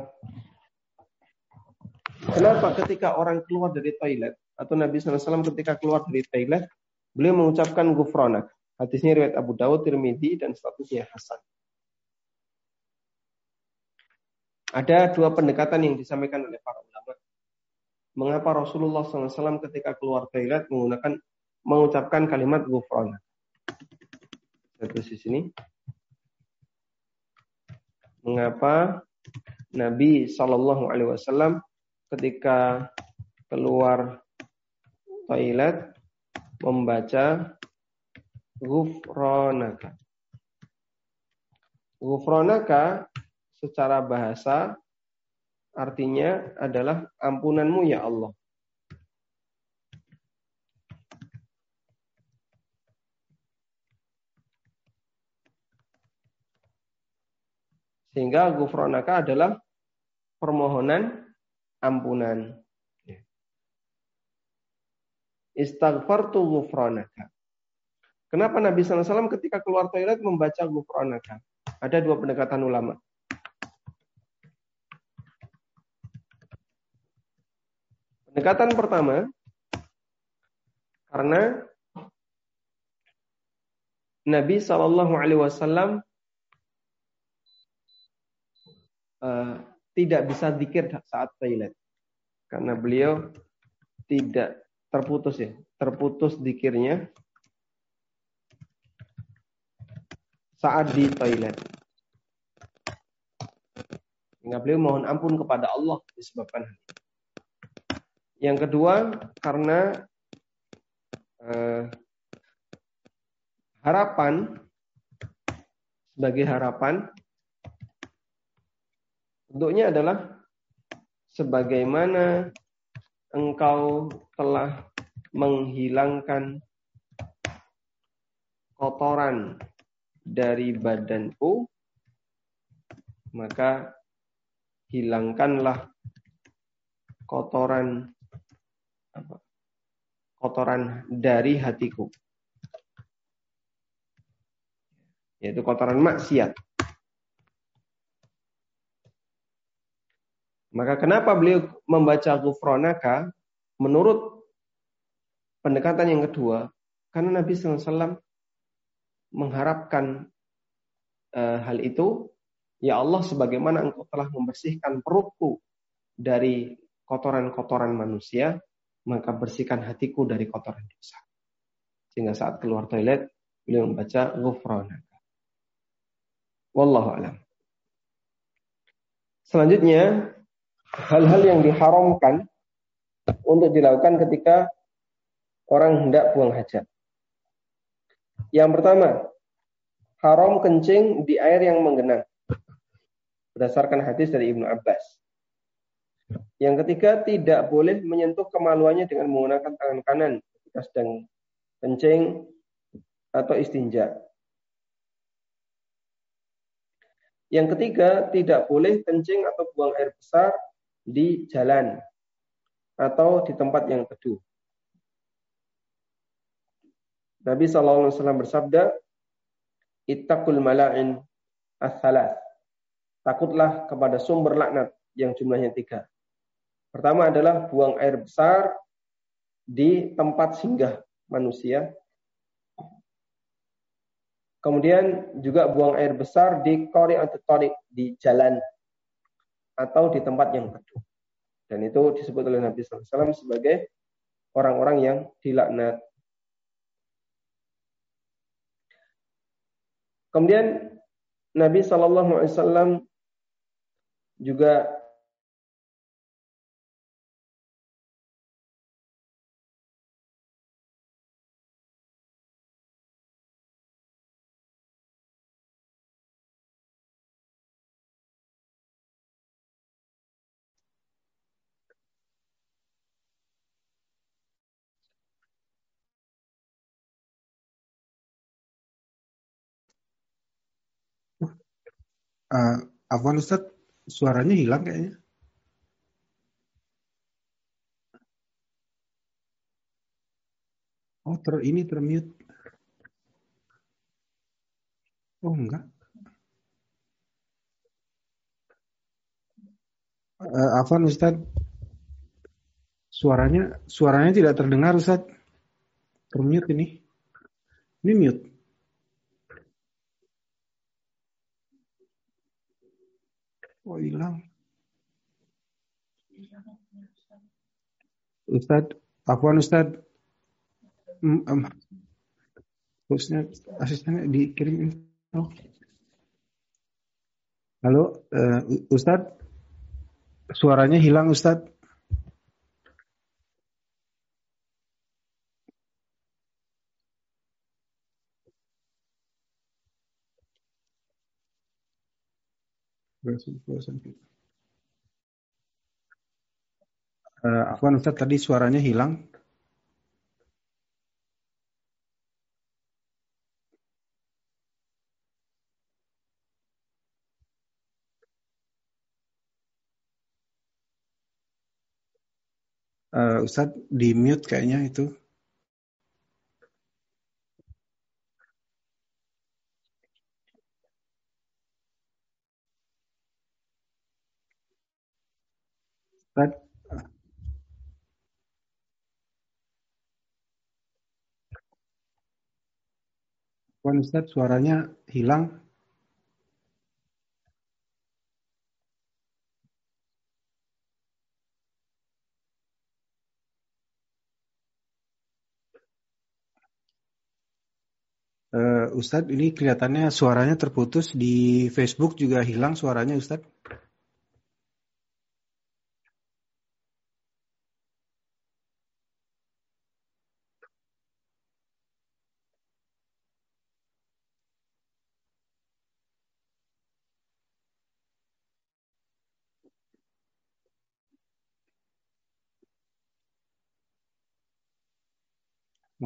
kenapa ketika orang keluar dari toilet atau Nabi SAW ketika keluar dari toilet beliau mengucapkan gufronak. Hadisnya riwayat Abu Dawud, Tirmidzi dan statusnya Hasan. Ada dua pendekatan yang disampaikan oleh para ulama mengapa Rasulullah SAW ketika keluar toilet menggunakan mengucapkan kalimat gufron. Terus di sini. Mengapa Nabi Shallallahu Alaihi Wasallam ketika keluar toilet membaca gufronaka. Gufronaka secara bahasa artinya adalah ampunanmu ya Allah. Sehingga gufronaka adalah permohonan ampunan. Istighfartu gufronaka. Kenapa Nabi SAW ketika keluar toilet membaca Gufranaka? Ada dua pendekatan ulama. Pendekatan pertama, karena Nabi Shallallahu Alaihi Wasallam uh, tidak bisa zikir saat toilet, karena beliau tidak terputus ya, terputus zikirnya saat di toilet. Sehingga beliau mohon ampun kepada Allah disebabkan hal. Yang kedua, karena eh, harapan sebagai harapan bentuknya adalah sebagaimana engkau telah menghilangkan kotoran dari badanku maka hilangkanlah kotoran kotoran dari hatiku. Yaitu kotoran maksiat. Maka kenapa beliau membaca gufronaka? Menurut pendekatan yang kedua, karena Nabi SAW mengharapkan e, hal itu, ya Allah sebagaimana engkau telah membersihkan perutku dari kotoran-kotoran manusia, maka bersihkan hatiku dari kotoran dosa. Sehingga saat keluar toilet, beliau membaca ghufranaka. Wallahu alam. Selanjutnya, hal-hal yang diharamkan untuk dilakukan ketika orang hendak buang hajat. Yang pertama, haram kencing di air yang menggenang. Berdasarkan hadis dari Ibnu Abbas. Yang ketiga, tidak boleh menyentuh kemaluannya dengan menggunakan tangan kanan ketika sedang kencing atau istinja. Yang ketiga, tidak boleh kencing atau buang air besar di jalan atau di tempat yang teduh. Nabi SAW bersabda, Ittaqul mala'in as Takutlah kepada sumber laknat yang jumlahnya tiga. Pertama adalah buang air besar di tempat singgah manusia. Kemudian juga buang air besar di kori atau tori di jalan atau di tempat yang teduh. Dan itu disebut oleh Nabi SAW sebagai orang-orang yang dilaknat. Kemudian Nabi SAW juga Uh, Afwan Ustaz, suaranya hilang kayaknya. Oh, ter ini termute. Oh, enggak. Uh, Afwan Ustaz, suaranya suaranya tidak terdengar Ustaz. Termute ini. Ini mute. Oh hilang. Ustad, Afwan Ustad. Um, um, hostnya asistennya dikirim info. Halo, uh, Ustad. Suaranya hilang Ustad. Uh, Afwan Ustaz tadi suaranya hilang. Uh, Ustadz di mute kayaknya itu. Ustaz, Wan Ustaz, suaranya hilang. Uh, Ustadz, ini kelihatannya suaranya terputus di Facebook juga hilang suaranya Ustadz.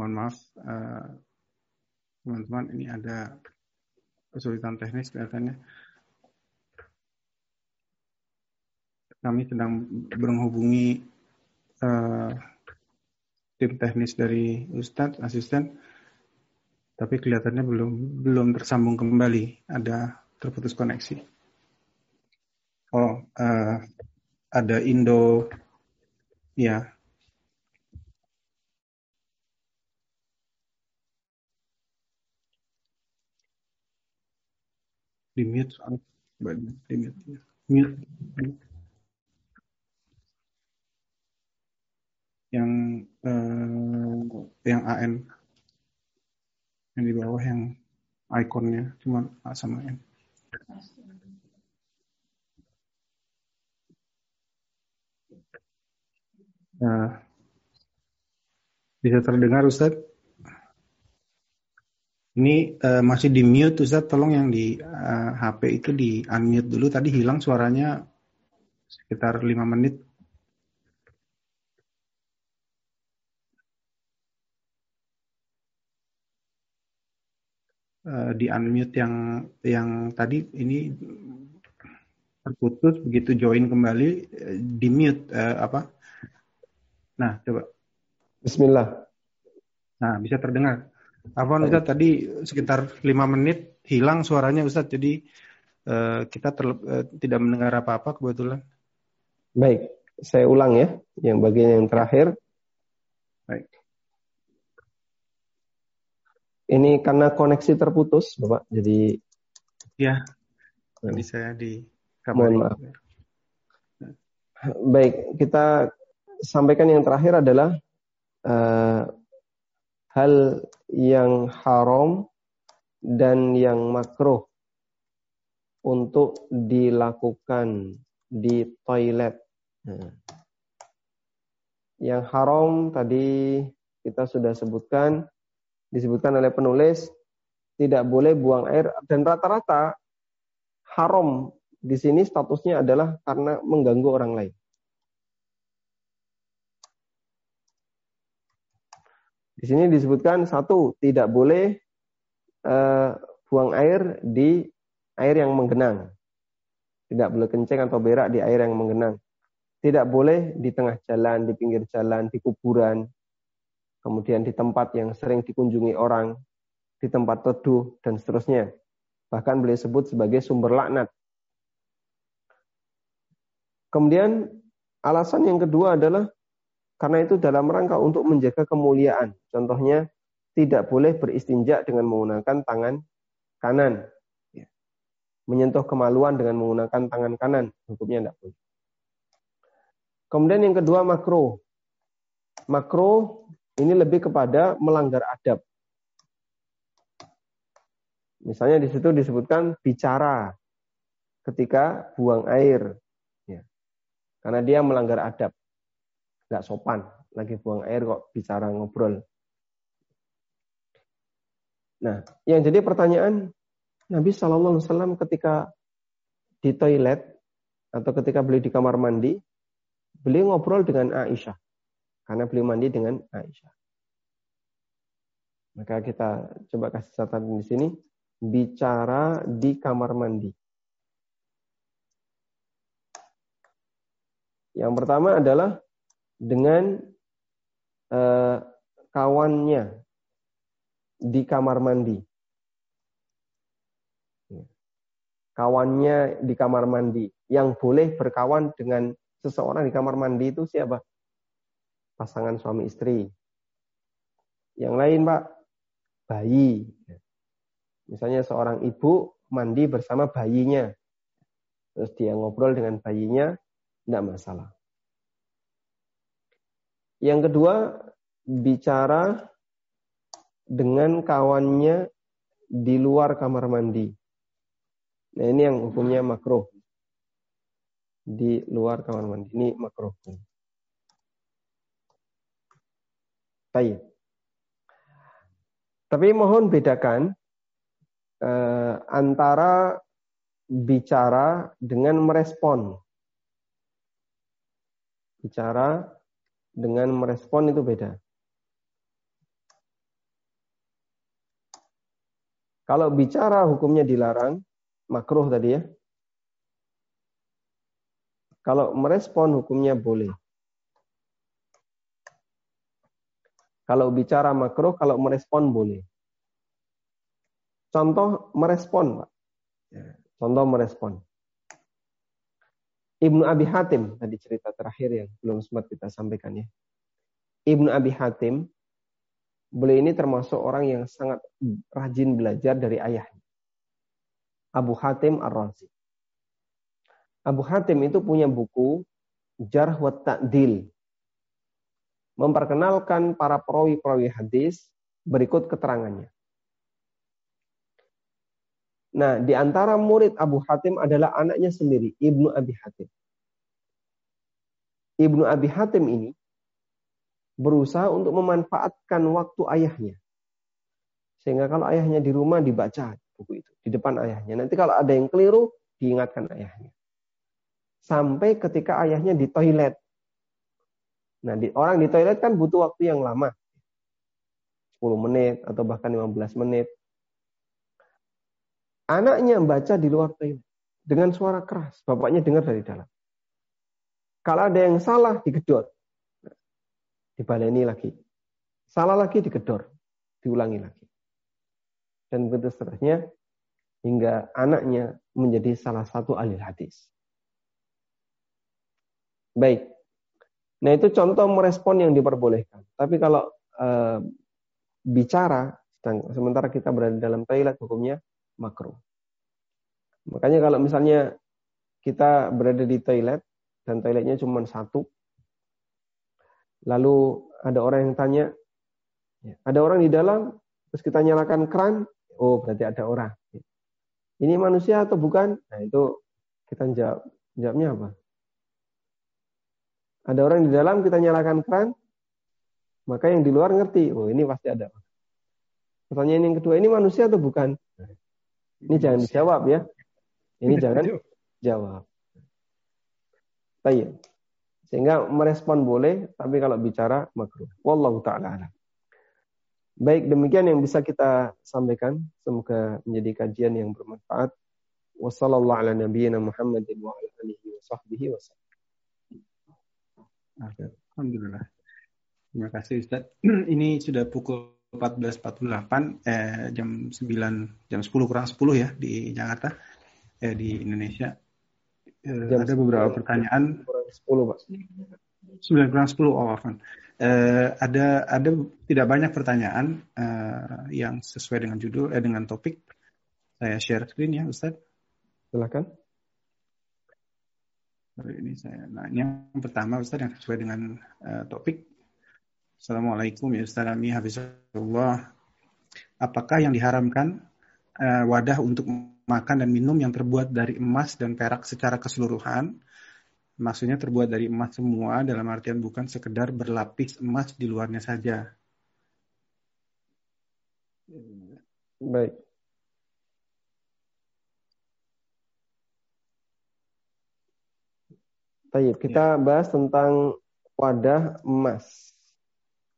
Mohon maaf eh, teman-teman ini ada kesulitan teknis kelihatannya. Kami sedang menghubungi uh, tim teknis dari Ustadz, asisten, tapi kelihatannya belum belum tersambung kembali, ada terputus koneksi. Oh, uh, ada Indo, ya di mute soalnya di mute mute yang uh, yang AN yang di bawah yang ikonnya cuma A sama N. Nah, bisa terdengar Ustadz? Ini uh, masih di mute Ustaz, tolong yang di uh, eh, HP itu di unmute dulu. Tadi hilang suaranya sekitar 5 menit. Uh, di unmute yang yang tadi ini terputus begitu join kembali di mute uh, apa? Nah, coba. Bismillah. Nah, bisa terdengar. Apa Ustaz tadi sekitar lima menit hilang suaranya Ustaz jadi uh, kita uh, tidak mendengar apa-apa kebetulan. Baik, saya ulang ya yang bagian yang terakhir. Baik. Ini karena koneksi terputus, Bapak. Jadi ya. Tadi saya di Mohon maaf. Baik, kita sampaikan yang terakhir adalah uh, hal yang haram dan yang makruh untuk dilakukan di toilet. Nah. Yang haram tadi kita sudah sebutkan, disebutkan oleh penulis, tidak boleh buang air dan rata-rata haram di sini statusnya adalah karena mengganggu orang lain. Di sini disebutkan satu tidak boleh uh, buang air di air yang menggenang. Tidak boleh kencing atau berak di air yang menggenang. Tidak boleh di tengah jalan, di pinggir jalan, di kuburan, kemudian di tempat yang sering dikunjungi orang, di tempat teduh, dan seterusnya. Bahkan boleh sebut sebagai sumber laknat. Kemudian alasan yang kedua adalah karena itu dalam rangka untuk menjaga kemuliaan. Contohnya, tidak boleh beristinja dengan menggunakan tangan kanan. Ya. Menyentuh kemaluan dengan menggunakan tangan kanan. Hukumnya tidak boleh. Kemudian yang kedua makro. Makro ini lebih kepada melanggar adab. Misalnya di situ disebutkan bicara ketika buang air. Ya. Karena dia melanggar adab nggak sopan lagi buang air kok bicara ngobrol. Nah, yang jadi pertanyaan Nabi Shallallahu Alaihi Wasallam ketika di toilet atau ketika beli di kamar mandi, beliau ngobrol dengan Aisyah karena beliau mandi dengan Aisyah. Maka kita coba kasih catatan di sini bicara di kamar mandi. Yang pertama adalah dengan uh, kawannya di kamar mandi. Kawannya di kamar mandi yang boleh berkawan dengan seseorang di kamar mandi itu siapa? Pasangan suami istri. Yang lain, Pak, bayi. Misalnya seorang ibu mandi bersama bayinya. Terus dia ngobrol dengan bayinya, tidak masalah. Yang kedua, bicara dengan kawannya di luar kamar mandi. Nah ini yang hukumnya makruh. Di luar kamar mandi. Ini makruh. Baik. Tapi mohon bedakan eh, antara bicara dengan merespon. Bicara dengan merespon itu beda. Kalau bicara hukumnya dilarang, makruh tadi ya. Kalau merespon hukumnya boleh. Kalau bicara makruh, kalau merespon boleh. Contoh merespon, Pak. Contoh merespon. Ibnu Abi Hatim, tadi cerita terakhir yang belum sempat kita sampaikan ya. Ibnu Abi Hatim, beliau ini termasuk orang yang sangat rajin belajar dari ayahnya. Abu Hatim Ar-Razi. Abu Hatim itu punya buku Jarh wa Ta'dil memperkenalkan para perawi-perawi hadis berikut keterangannya. Nah, di antara murid Abu Hatim adalah anaknya sendiri, Ibnu Abi Hatim. Ibnu Abi Hatim ini berusaha untuk memanfaatkan waktu ayahnya. Sehingga kalau ayahnya di rumah dibaca buku itu di depan ayahnya. Nanti kalau ada yang keliru, diingatkan ayahnya. Sampai ketika ayahnya di toilet, Nah, di, orang di toilet kan butuh waktu yang lama. 10 menit atau bahkan 15 menit. Anaknya membaca di luar toilet dengan suara keras. Bapaknya dengar dari dalam. Kalau ada yang salah, digedor. Dibaleni lagi. Salah lagi, digedor. Diulangi lagi. Dan begitu seterusnya, hingga anaknya menjadi salah satu ahli hadis. Baik, Nah itu contoh merespon yang diperbolehkan. Tapi kalau e, bicara, sementara kita berada dalam toilet hukumnya makruh. Makanya kalau misalnya kita berada di toilet dan toiletnya cuma satu, lalu ada orang yang tanya, ya, ada orang di dalam, terus kita nyalakan keran, oh berarti ada orang. Ini manusia atau bukan? Nah itu kita jawab, jawabnya apa? Ada orang di dalam, kita nyalakan keran, maka yang di luar ngerti, oh ini pasti ada. Pertanyaan yang kedua, ini manusia atau bukan? Ini jangan dijawab ya. Ini jangan jawab. Baik. Sehingga merespon boleh, tapi kalau bicara makruh. Wallahu ta'ala Baik, demikian yang bisa kita sampaikan. Semoga menjadi kajian yang bermanfaat. Wassalamualaikum warahmatullahi wabarakatuh. Alhamdulillah. Terima kasih Ustaz. [clears throat] Ini sudah pukul 14.48 eh, jam 9 jam 10 kurang 10 ya di Jakarta eh, di Indonesia. Eh, ada beberapa pertanyaan. 10 Pak. 9 kurang 10 oh. Eh, ada ada tidak banyak pertanyaan eh, yang sesuai dengan judul eh dengan topik. Saya share screen ya Ustaz. Silakan ini saya nah yang pertama Ustaz yang sesuai dengan uh, topik Assalamualaikum ya Ustaz Ami Hafizullah. Apakah yang diharamkan uh, wadah untuk makan dan minum yang terbuat dari emas dan perak secara keseluruhan? Maksudnya terbuat dari emas semua dalam artian bukan sekedar berlapis emas di luarnya saja. Baik. Baik, kita ya. bahas tentang wadah emas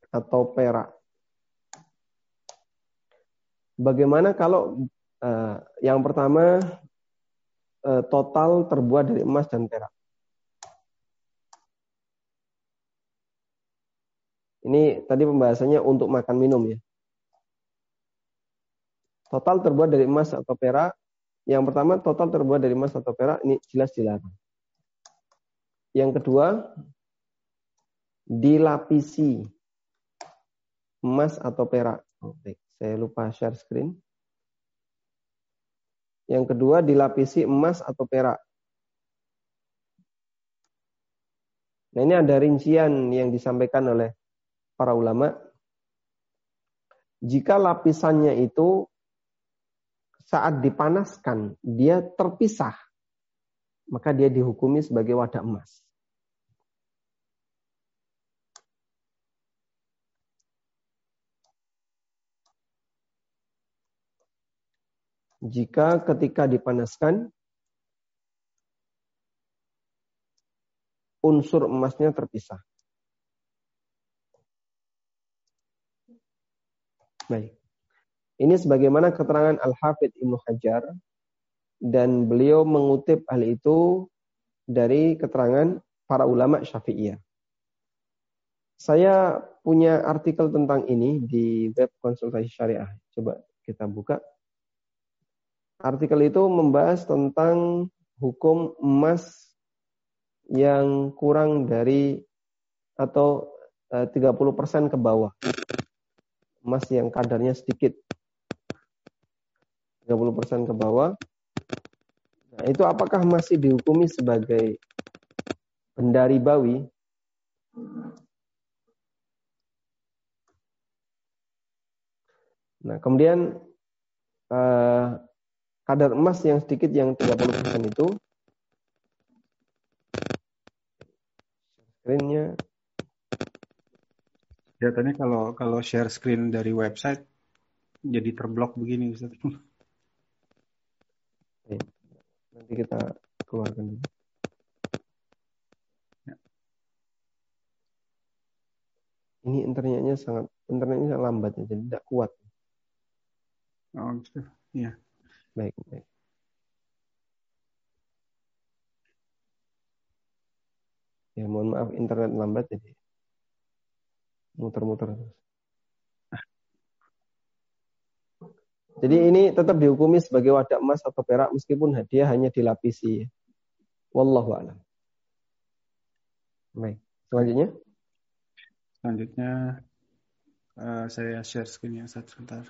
atau perak. Bagaimana kalau uh, yang pertama uh, total terbuat dari emas dan perak? Ini tadi pembahasannya untuk makan minum ya. Total terbuat dari emas atau perak. Yang pertama total terbuat dari emas atau perak ini jelas dilarang. Yang kedua, dilapisi emas atau perak. Baik, saya lupa share screen. Yang kedua, dilapisi emas atau perak. Nah, ini ada rincian yang disampaikan oleh para ulama. Jika lapisannya itu saat dipanaskan, dia terpisah, maka dia dihukumi sebagai wadah emas. Jika ketika dipanaskan, unsur emasnya terpisah. Baik. Ini sebagaimana keterangan Al-Hafidh Ibnu Hajar dan beliau mengutip hal itu dari keterangan para ulama Syafi'iyah. Saya punya artikel tentang ini di web konsultasi syariah. Coba kita buka. Artikel itu membahas tentang hukum emas yang kurang dari atau 30% eh, ke bawah. Emas yang kadarnya sedikit 30% ke bawah. Nah, itu apakah masih dihukumi sebagai benda ribawi? Nah, kemudian eh, kadar emas yang sedikit yang 30% itu screennya Kelihatannya kalau kalau share screen dari website jadi terblok begini Ustaz. Nanti kita keluarkan dulu. Ya. Ini internetnya sangat internetnya sangat lambat ya, jadi tidak kuat. Oh, gitu. Iya. Baik, baik. Ya, mohon maaf internet lambat jadi muter-muter terus. Jadi ini tetap dihukumi sebagai wadah emas atau perak meskipun hadiah hanya dilapisi. Wallahu a'lam. Baik, selanjutnya. Selanjutnya uh, saya share screen satu sebentar.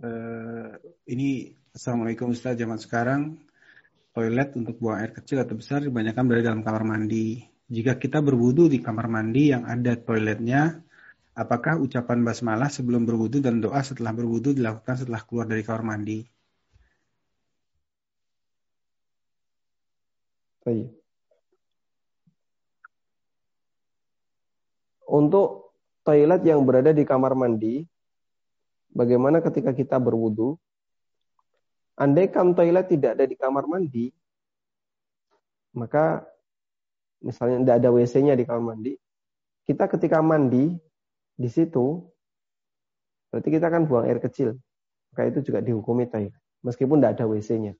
Uh, ini Assalamualaikum Ustaz zaman sekarang toilet untuk buang air kecil atau besar kebanyakan berada dalam kamar mandi. Jika kita berwudu di kamar mandi yang ada toiletnya, Apakah ucapan basmalah sebelum berwudu dan doa setelah berwudu dilakukan setelah keluar dari kamar mandi? Baik. Untuk toilet yang berada di kamar mandi, bagaimana ketika kita berwudu? Andaikan toilet tidak ada di kamar mandi, maka misalnya tidak ada WC-nya di kamar mandi, kita ketika mandi di situ berarti kita akan buang air kecil. Maka itu juga dihukumi toilet. Meskipun tidak ada WC-nya.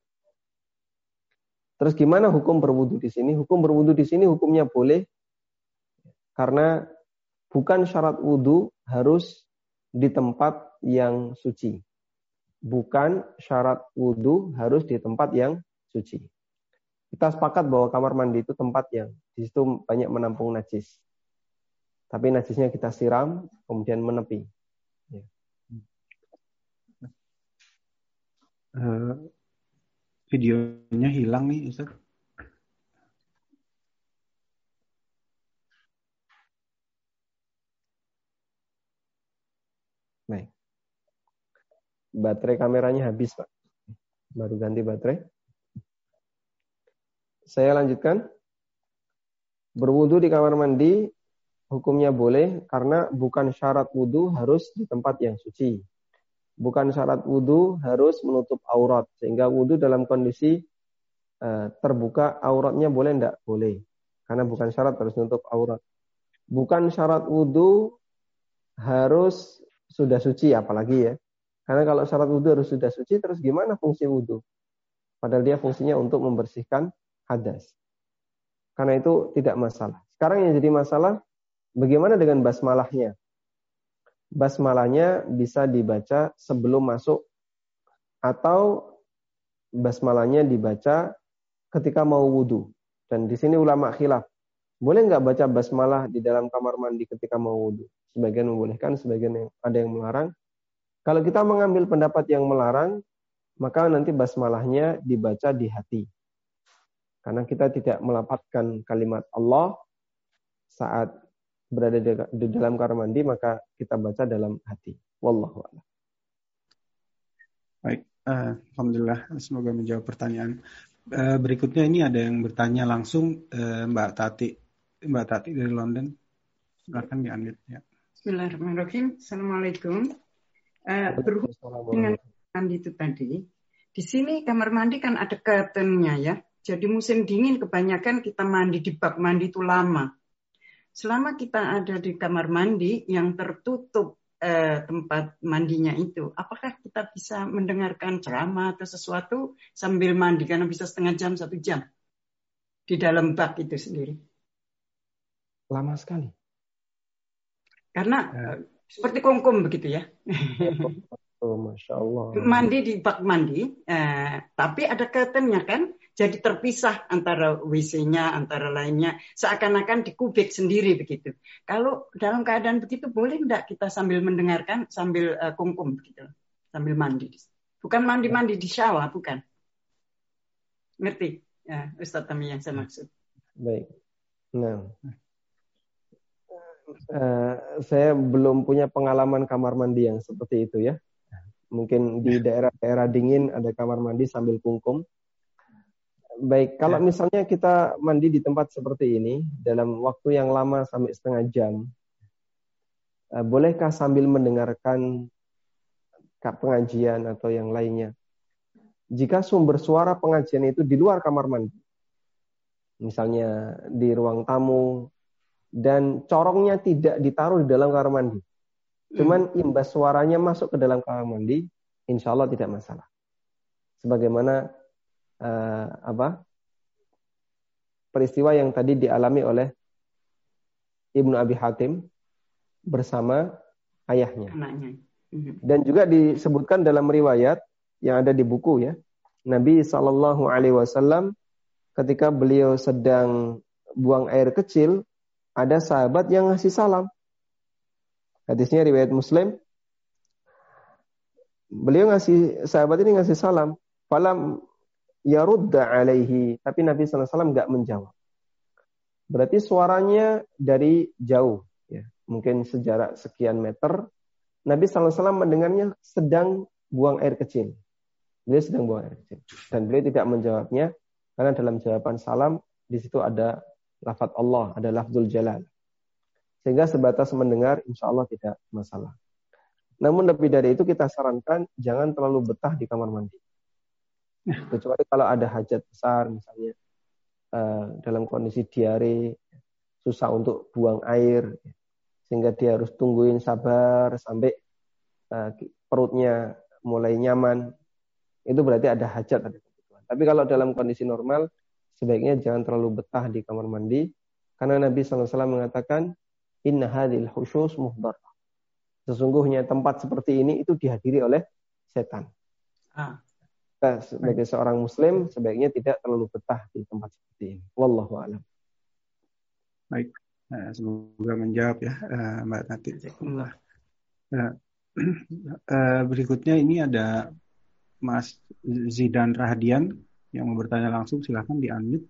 Terus gimana hukum berwudu di sini? Hukum berwudu di sini hukumnya boleh karena bukan syarat wudu harus di tempat yang suci. Bukan syarat wudu harus di tempat yang suci. Kita sepakat bahwa kamar mandi itu tempat yang di situ banyak menampung najis. Tapi najisnya kita siram, kemudian menepi. Uh, videonya hilang nih, Ustaz. Baik. Baterai kameranya habis, Pak. Baru ganti baterai. Saya lanjutkan. Berwudu di kamar mandi hukumnya boleh karena bukan syarat wudhu harus di tempat yang suci. Bukan syarat wudhu harus menutup aurat. Sehingga wudhu dalam kondisi uh, terbuka auratnya boleh enggak? Boleh. Karena bukan syarat harus menutup aurat. Bukan syarat wudhu harus sudah suci apalagi ya. Karena kalau syarat wudhu harus sudah suci terus gimana fungsi wudhu? Padahal dia fungsinya untuk membersihkan hadas. Karena itu tidak masalah. Sekarang yang jadi masalah Bagaimana dengan basmalahnya? Basmalahnya bisa dibaca sebelum masuk atau basmalahnya dibaca ketika mau wudhu. Dan di sini ulama khilaf. Boleh nggak baca basmalah di dalam kamar mandi ketika mau wudhu? Sebagian membolehkan, sebagian ada yang melarang. Kalau kita mengambil pendapat yang melarang, maka nanti basmalahnya dibaca di hati. Karena kita tidak melapatkan kalimat Allah saat berada di dalam kamar mandi, maka kita baca dalam hati. Wallahu a'lam. Baik, uh, alhamdulillah semoga menjawab pertanyaan. Uh, berikutnya ini ada yang bertanya langsung uh, Mbak Tati, Mbak Tati dari London. Silakan diambil ya. Bismillahirrahmanirrahim. Assalamualaikum. Uh, berhubung dengan mandi itu tadi, di sini kamar mandi kan ada curtainnya ya. Jadi musim dingin kebanyakan kita mandi di bak mandi itu lama. Selama kita ada di kamar mandi yang tertutup eh, tempat mandinya itu, apakah kita bisa mendengarkan ceramah atau sesuatu sambil mandi karena bisa setengah jam satu jam di dalam bak itu sendiri? Lama sekali. Karena ya. Seperti kongkom begitu ya. Oh, Masya Allah. Mandi di bak mandi, eh, tapi ada curtainnya kan, jadi terpisah antara WC-nya, antara lainnya, seakan-akan dikubik sendiri begitu. Kalau dalam keadaan begitu, boleh enggak kita sambil mendengarkan, sambil kungkum begitu, sambil mandi. Bukan mandi-mandi di syawah, bukan. Ngerti? Ya, Ustaz Tami yang saya maksud. Baik. Nah, uh, saya belum punya pengalaman kamar mandi yang seperti itu ya. Mungkin di daerah-daerah dingin ada kamar mandi sambil kungkum. Baik, kalau ya. misalnya kita mandi di tempat seperti ini dalam waktu yang lama sampai setengah jam, uh, bolehkah sambil mendengarkan pengajian atau yang lainnya? Jika sumber suara pengajian itu di luar kamar mandi, misalnya di ruang tamu, dan corongnya tidak ditaruh di dalam kamar mandi, Cuman hmm. imbas suaranya masuk ke dalam kamar mandi, insya Allah tidak masalah. Sebagaimana uh, apa peristiwa yang tadi dialami oleh Ibnu Abi Hatim bersama ayahnya. Hmm. Dan juga disebutkan dalam riwayat yang ada di buku ya, Nabi Shallallahu Alaihi Wasallam ketika beliau sedang buang air kecil, ada sahabat yang ngasih salam. Hadisnya riwayat Muslim. Beliau ngasih sahabat ini ngasih salam. Falam yarudda alaihi. Tapi Nabi SAW nggak menjawab. Berarti suaranya dari jauh. ya Mungkin sejarak sekian meter. Nabi SAW mendengarnya sedang buang air kecil. Beliau sedang buang air kecil. Dan beliau tidak menjawabnya. Karena dalam jawaban salam, di situ ada lafat Allah, ada lafzul jalal. Sehingga sebatas mendengar insya Allah tidak masalah. Namun lebih dari itu kita sarankan jangan terlalu betah di kamar mandi. Kecuali kalau ada hajat besar misalnya uh, dalam kondisi diare, susah untuk buang air, sehingga dia harus tungguin sabar sampai uh, perutnya mulai nyaman. Itu berarti ada hajat, ada kebutuhan. Tapi kalau dalam kondisi normal, sebaiknya jangan terlalu betah di kamar mandi, karena Nabi SAW mengatakan Inna hadil khusus muhdar. Sesungguhnya tempat seperti ini itu dihadiri oleh setan. Ah. Sebagai seorang muslim sebaiknya tidak terlalu betah di tempat seperti ini. Wallahu a'lam. Baik. Nah, semoga menjawab ya eh, Mbak Tati. Nah, [clears throat] berikutnya ini ada Mas Zidan Rahadian yang mau bertanya langsung silahkan di unmute.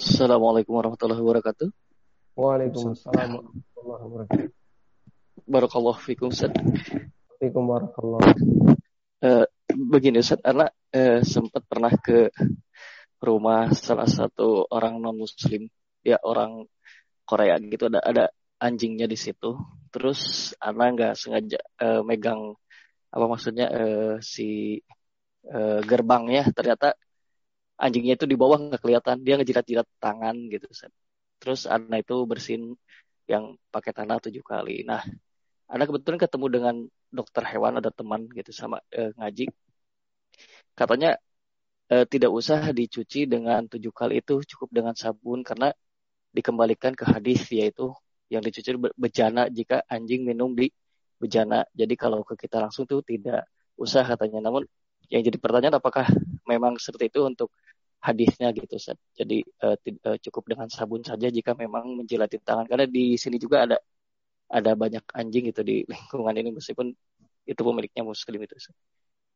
Assalamualaikum warahmatullahi wabarakatuh. Waalaikumsalam warahmatullahi wabarakatuh. Barakallahu fikum Ustaz. Fikum barakallah. Uh, begini Ustaz, karena uh, sempat pernah ke rumah salah satu orang non muslim, ya orang Korea gitu ada ada anjingnya di situ. Terus anak nggak sengaja uh, megang apa maksudnya uh, si uh, gerbangnya ternyata anjingnya itu di bawah nggak kelihatan. Dia ngejilat-jilat tangan gitu terus anak itu bersin yang pakai tanah tujuh kali. Nah anak kebetulan ketemu dengan dokter hewan ada teman gitu sama eh, ngaji. Katanya eh, tidak usah dicuci dengan tujuh kali itu cukup dengan sabun karena dikembalikan ke hadis yaitu yang dicuci bejana jika anjing minum di bejana jadi kalau ke kita langsung tuh tidak usah katanya. Namun yang jadi pertanyaan apakah memang seperti itu untuk hadisnya gitu. Jadi uh, uh, cukup dengan sabun saja jika memang menjilati tangan karena di sini juga ada ada banyak anjing gitu di lingkungan ini meskipun itu pemiliknya muslim itu Ustaz.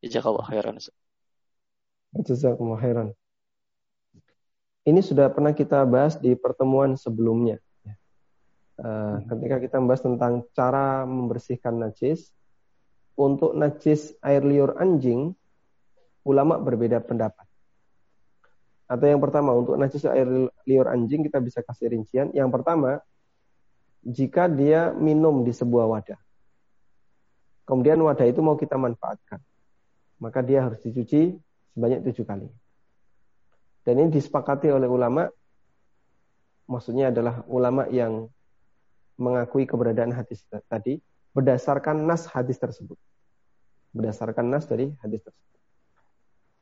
Jazakallah khairan. Jazakallah khairan. Ini sudah pernah kita bahas di pertemuan sebelumnya. Uh, ketika kita membahas tentang cara membersihkan najis, untuk najis air liur anjing, ulama berbeda pendapat. Atau yang pertama, untuk najis air liur anjing kita bisa kasih rincian. Yang pertama, jika dia minum di sebuah wadah. Kemudian wadah itu mau kita manfaatkan. Maka dia harus dicuci sebanyak tujuh kali. Dan ini disepakati oleh ulama, maksudnya adalah ulama yang mengakui keberadaan hadis tadi berdasarkan nas hadis tersebut. Berdasarkan nas dari hadis tersebut.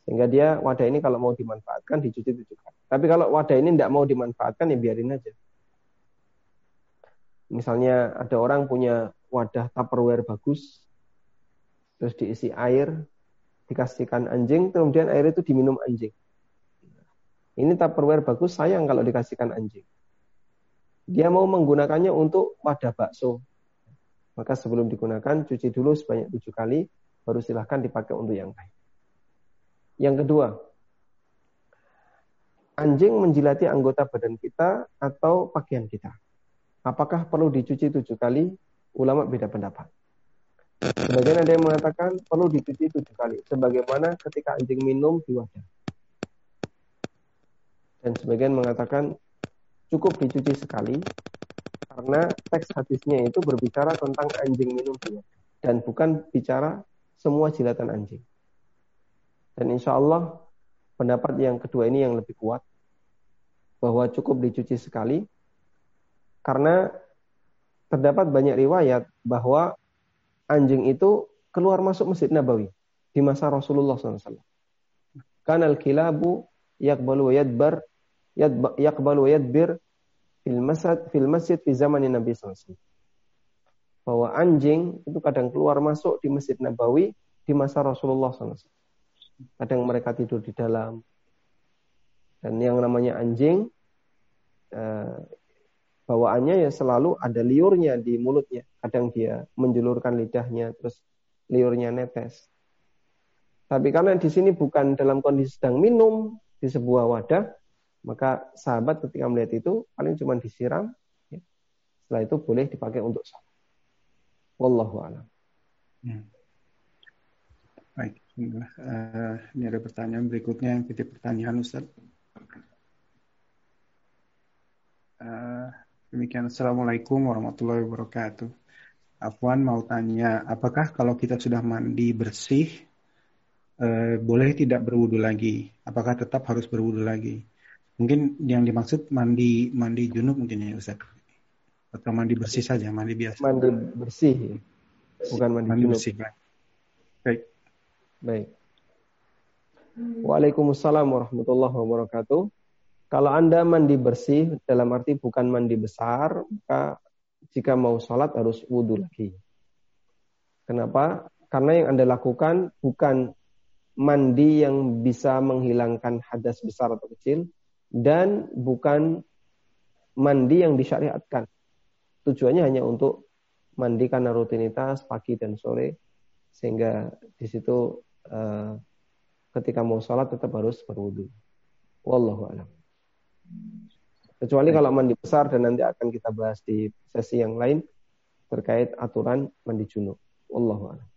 Sehingga dia wadah ini kalau mau dimanfaatkan dicuci tujuh kali. Tapi kalau wadah ini tidak mau dimanfaatkan ya biarin aja. Misalnya ada orang punya wadah tupperware bagus, terus diisi air, dikasihkan anjing, kemudian air itu diminum anjing. Ini tupperware bagus, sayang kalau dikasihkan anjing. Dia mau menggunakannya untuk wadah bakso. Maka sebelum digunakan, cuci dulu sebanyak tujuh kali, baru silahkan dipakai untuk yang lain. Yang kedua, anjing menjilati anggota badan kita atau pakaian kita. Apakah perlu dicuci tujuh kali? Ulama beda pendapat. Sebagian ada yang mengatakan perlu dicuci tujuh kali, sebagaimana ketika anjing minum di wadah. Dan sebagian mengatakan cukup dicuci sekali, karena teks hadisnya itu berbicara tentang anjing minum wadah, dan bukan bicara semua jilatan anjing. Dan insya Allah pendapat yang kedua ini yang lebih kuat, bahwa cukup dicuci sekali, karena terdapat banyak riwayat bahwa anjing itu keluar masuk Masjid Nabawi di masa Rasulullah SAW. Kanal kilabu yakbalu yadbar yakbalu yadbir fil masjid fil masjid fi zaman Nabi SAW. Bahwa anjing itu kadang keluar masuk di Masjid Nabawi di masa Rasulullah SAW. Kadang mereka tidur di dalam. Dan yang namanya anjing, eh, bawaannya ya selalu ada liurnya di mulutnya. Kadang dia menjulurkan lidahnya, terus liurnya netes. Tapi karena di sini bukan dalam kondisi sedang minum di sebuah wadah, maka sahabat ketika melihat itu paling cuma disiram. Ya. Setelah itu boleh dipakai untuk sholat. Wallahu a'lam. Hmm. Baik, uh, ini ada pertanyaan berikutnya yang titip pertanyaan Ustaz. Uh, Demikian Assalamualaikum warahmatullahi wabarakatuh. Afwan mau tanya, apakah kalau kita sudah mandi bersih, eh, boleh tidak berwudu lagi? Apakah tetap harus berwudu lagi? Mungkin yang dimaksud mandi mandi junub mungkin ya Ustaz. Atau mandi bersih saja, mandi biasa. Mandi bersih, bukan mandi, mandi junub. bersih. Baik. Baik. Waalaikumsalam warahmatullahi wabarakatuh. Kalau Anda mandi bersih, dalam arti bukan mandi besar, maka jika mau sholat harus wudhu lagi. Kenapa? Karena yang Anda lakukan bukan mandi yang bisa menghilangkan hadas besar atau kecil, dan bukan mandi yang disyariatkan. Tujuannya hanya untuk mandi karena rutinitas pagi dan sore, sehingga di situ uh, ketika mau sholat tetap harus berwudhu. Wallahu a'lam. Kecuali kalau mandi besar dan nanti akan kita bahas di sesi yang lain terkait aturan mandi junub. Wallahu a'lam.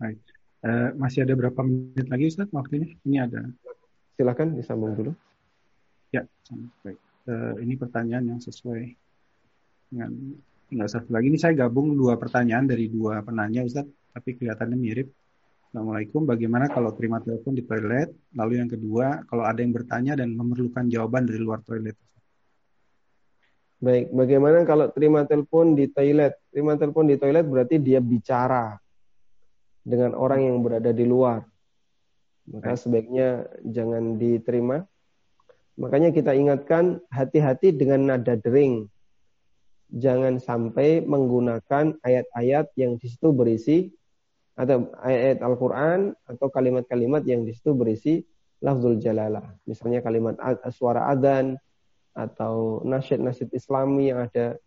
Baik. Uh, masih ada berapa menit lagi Ustaz waktunya? Ini ada. Silakan disambung dulu. Ya, baik. Uh, ini pertanyaan yang sesuai dengan tinggal satu lagi. Ini saya gabung dua pertanyaan dari dua penanya Ustaz, tapi kelihatannya mirip. Assalamualaikum, bagaimana kalau terima telepon di toilet? Lalu yang kedua, kalau ada yang bertanya dan memerlukan jawaban dari luar toilet. Baik, bagaimana kalau terima telepon di toilet? Terima telepon di toilet berarti dia bicara dengan orang yang berada di luar. Maka sebaiknya jangan diterima. Makanya kita ingatkan hati-hati dengan nada dering. Jangan sampai menggunakan ayat-ayat yang di situ berisi atau ayat-ayat Al-Quran atau kalimat-kalimat yang di situ berisi lafzul jalalah. Misalnya kalimat suara adzan atau nasyid-nasyid islami yang ada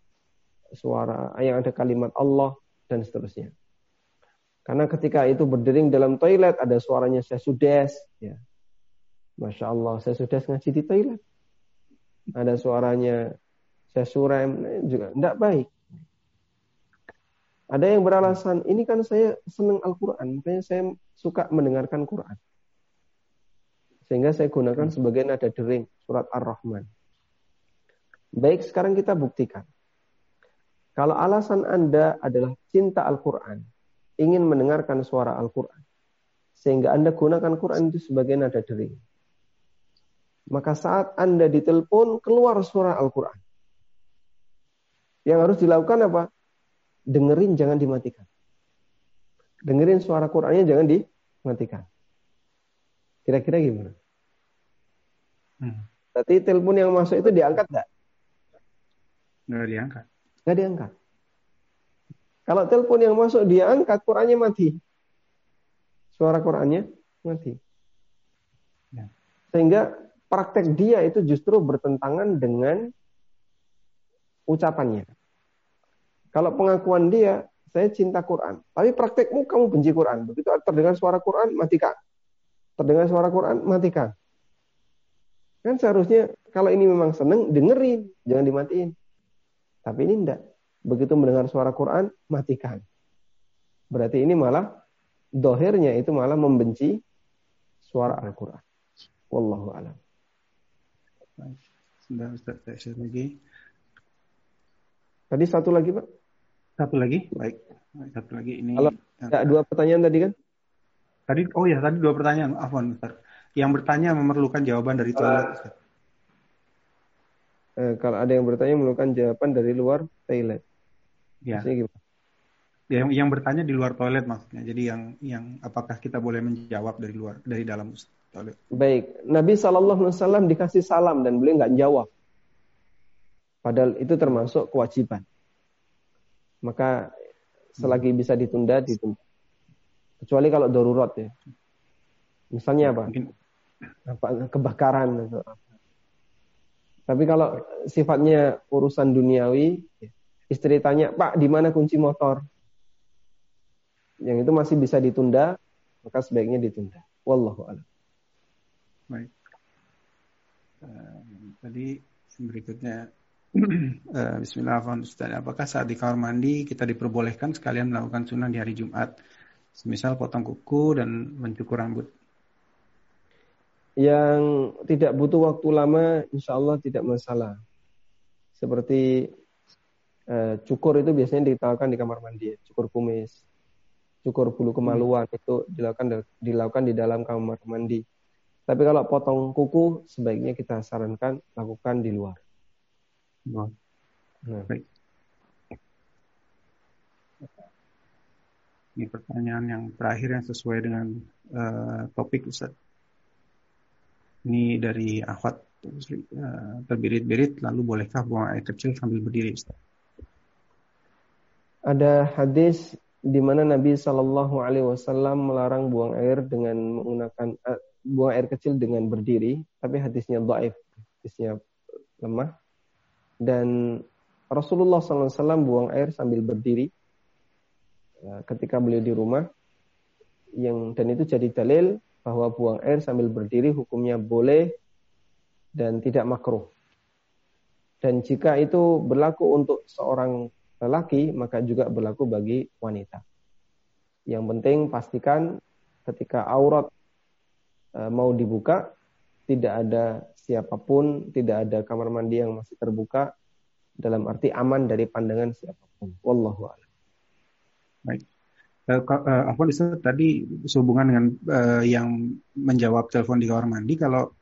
suara yang ada kalimat Allah dan seterusnya. Karena ketika itu berdering dalam toilet ada suaranya saya ya. Masya Allah saya sudah ngaji di toilet. Ada suaranya saya surem juga tidak baik. Ada yang beralasan, ini kan saya senang Al-Quran, makanya saya suka mendengarkan Quran. Sehingga saya gunakan sebagai nada dering, surat Ar-Rahman. Baik, sekarang kita buktikan. Kalau alasan Anda adalah cinta Al-Quran, ingin mendengarkan suara Al-Quran, sehingga Anda gunakan Quran itu sebagai nada dering. Maka saat Anda ditelepon, keluar suara Al-Quran. Yang harus dilakukan apa? dengerin jangan dimatikan. Dengerin suara Qur'annya jangan dimatikan. Kira-kira gimana? Hmm. Berarti telepon yang masuk itu diangkat nggak? Nggak diangkat. Nggak diangkat. Kalau telepon yang masuk dia angkat, Qur'annya mati. Suara Qur'annya mati. Ya. Sehingga praktek dia itu justru bertentangan dengan ucapannya. Kalau pengakuan dia, saya cinta Quran. Tapi praktekmu kamu benci Quran. Begitu terdengar suara Quran, matikan. Terdengar suara Quran, matikan. Kan seharusnya kalau ini memang seneng, dengerin. Jangan dimatiin. Tapi ini enggak. Begitu mendengar suara Quran, matikan. Berarti ini malah, dohirnya itu malah membenci suara Al-Quran. Wallahu alam. Sudah Ustaz, saya lagi. Tadi satu lagi Pak. Satu lagi, baik. Satu lagi ini. Kalau ya, dua pertanyaan tadi kan? Tadi, oh ya tadi dua pertanyaan. Afwan, Ustaz. Yang bertanya memerlukan jawaban dari toilet. Ustaz. Eh, kalau ada yang bertanya memerlukan jawaban dari luar toilet. Ya. Yang, yang bertanya di luar toilet maksudnya. Jadi yang yang apakah kita boleh menjawab dari luar dari dalam toilet? Baik, Nabi Shallallahu Alaihi Wasallam dikasih salam dan beliau nggak jawab. Padahal itu termasuk kewajiban maka selagi hmm. bisa ditunda ditunda. Kecuali kalau darurat ya. Misalnya apa? Apa kebakaran atau apa. Tapi kalau sifatnya urusan duniawi, istri tanya, "Pak, di mana kunci motor?" Yang itu masih bisa ditunda, maka sebaiknya ditunda. Wallahu a'lam. Baik. Uh, tadi berikutnya [clears throat] uh, Bismillahirrahmanirrahim. Apakah saat di kamar mandi kita diperbolehkan sekalian melakukan sunnah di hari Jumat? Semisal potong kuku dan mencukur rambut. Yang tidak butuh waktu lama, insya Allah tidak masalah. Seperti uh, cukur itu biasanya dilakukan di kamar mandi, cukur kumis, cukur bulu kemaluan hmm. itu dilakukan dilakukan di dalam kamar mandi. Tapi kalau potong kuku, sebaiknya kita sarankan lakukan di luar. Nah. Baik. Ini pertanyaan yang terakhir yang sesuai dengan uh, topik Ustaz. Ini dari Ahwat uh, terbirit-birit lalu bolehkah buang air kecil sambil berdiri Ustaz? Ada hadis di mana Nabi Shallallahu Alaihi Wasallam melarang buang air dengan menggunakan uh, buang air kecil dengan berdiri, tapi hadisnya dhaif, hadisnya lemah dan Rasulullah SAW buang air sambil berdiri ya, ketika beliau di rumah yang dan itu jadi dalil bahwa buang air sambil berdiri hukumnya boleh dan tidak makruh. Dan jika itu berlaku untuk seorang lelaki, maka juga berlaku bagi wanita. Yang penting pastikan ketika aurat mau dibuka, tidak ada siapa pun, tidak ada kamar mandi yang masih terbuka dalam arti aman dari pandangan siapa pun. Wallahu a'lam. Baik. Uh, uh, apa bisa tadi sehubungan dengan uh, yang menjawab telepon di kamar mandi kalau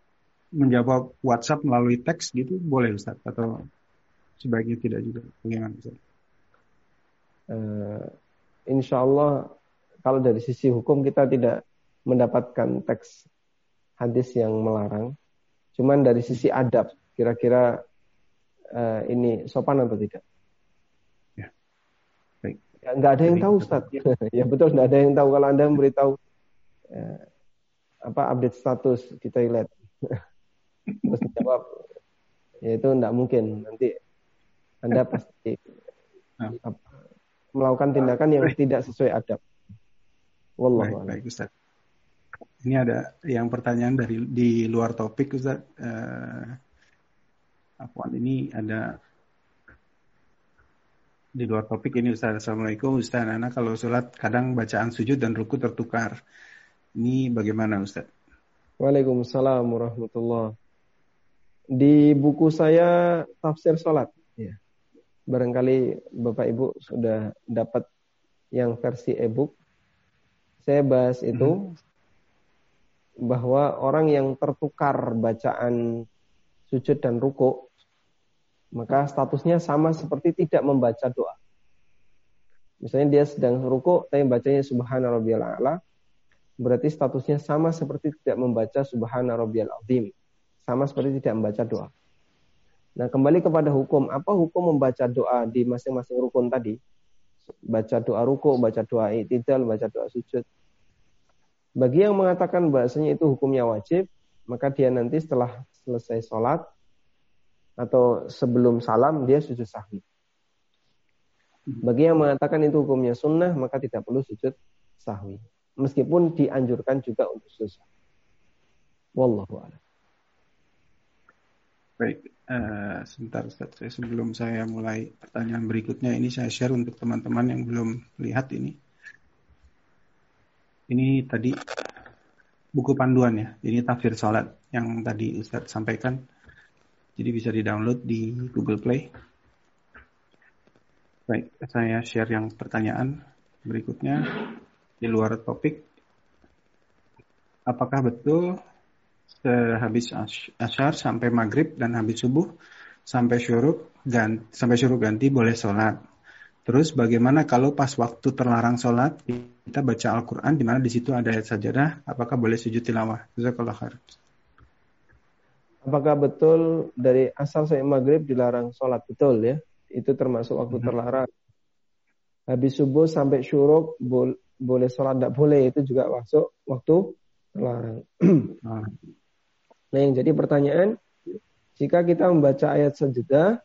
menjawab WhatsApp melalui teks gitu boleh Ustaz atau sebaiknya tidak juga bagaimana Ustaz? Uh, insya Allah kalau dari sisi hukum kita tidak mendapatkan teks hadis yang melarang Cuman dari sisi adab, kira-kira uh, ini sopan atau tidak? Ya, baik. Ya, nggak ada yang tahu Ustaz. [laughs] ya betul nggak ada yang tahu kalau Anda memberitahu ya, apa update status di toilet. [laughs] Terus jawab ya itu nggak mungkin. Nanti Anda pasti [laughs] nah. apa, melakukan tindakan yang tidak sesuai adab. Wallahu baik, baik Ustaz. Ini ada yang pertanyaan dari di luar topik Ustaz. Uh, ini ada di luar topik ini Ustaz. Assalamualaikum Ustaz. Nana kalau sholat kadang bacaan sujud dan ruku tertukar. Ini bagaimana Ustaz? Waalaikumsalam warahmatullah. Di buku saya tafsir sholat. Ya. Barangkali Bapak Ibu sudah dapat yang versi e-book. Saya bahas itu hmm. Bahwa orang yang tertukar bacaan sujud dan ruku maka statusnya sama seperti tidak membaca doa. Misalnya dia sedang ruku tapi bacanya subhana rabbiyal a'la, berarti statusnya sama seperti tidak membaca subhana rabbiyal. Sama seperti tidak membaca doa. Nah, kembali kepada hukum, apa hukum membaca doa di masing-masing rukun tadi? Baca doa ruku, baca doa itidal, baca doa sujud. Bagi yang mengatakan bahasanya itu hukumnya wajib, maka dia nanti setelah selesai sholat, atau sebelum salam dia sujud sahwi. Bagi yang mengatakan itu hukumnya sunnah maka tidak perlu sujud sahwi. Meskipun dianjurkan juga untuk sujud sahwi. Wallahu a'lam. Baik, uh, sebentar Ustaz. Saya, sebelum saya mulai pertanyaan berikutnya, ini saya share untuk teman-teman yang belum lihat ini. Ini tadi buku panduan ya. Ini tafsir salat yang tadi Ustaz sampaikan jadi bisa di-download di Google Play. Baik, saya share yang pertanyaan berikutnya di luar topik. Apakah betul sehabis asyar sampai maghrib dan habis subuh sampai syuruk ganti, sampai syuruk ganti boleh sholat. Terus bagaimana kalau pas waktu terlarang sholat kita baca Al-Quran di mana di situ ada ayat sajadah, apakah boleh sujud tilawah? Jazakallah khair. Apakah betul dari asal saya maghrib dilarang sholat? Betul ya. Itu termasuk waktu hmm. terlarang. Habis subuh sampai syuruk bol boleh sholat, tidak boleh. Itu juga masuk waktu terlarang. [clears throat] Ah. nah yang jadi pertanyaan, jika kita membaca ayat sejedah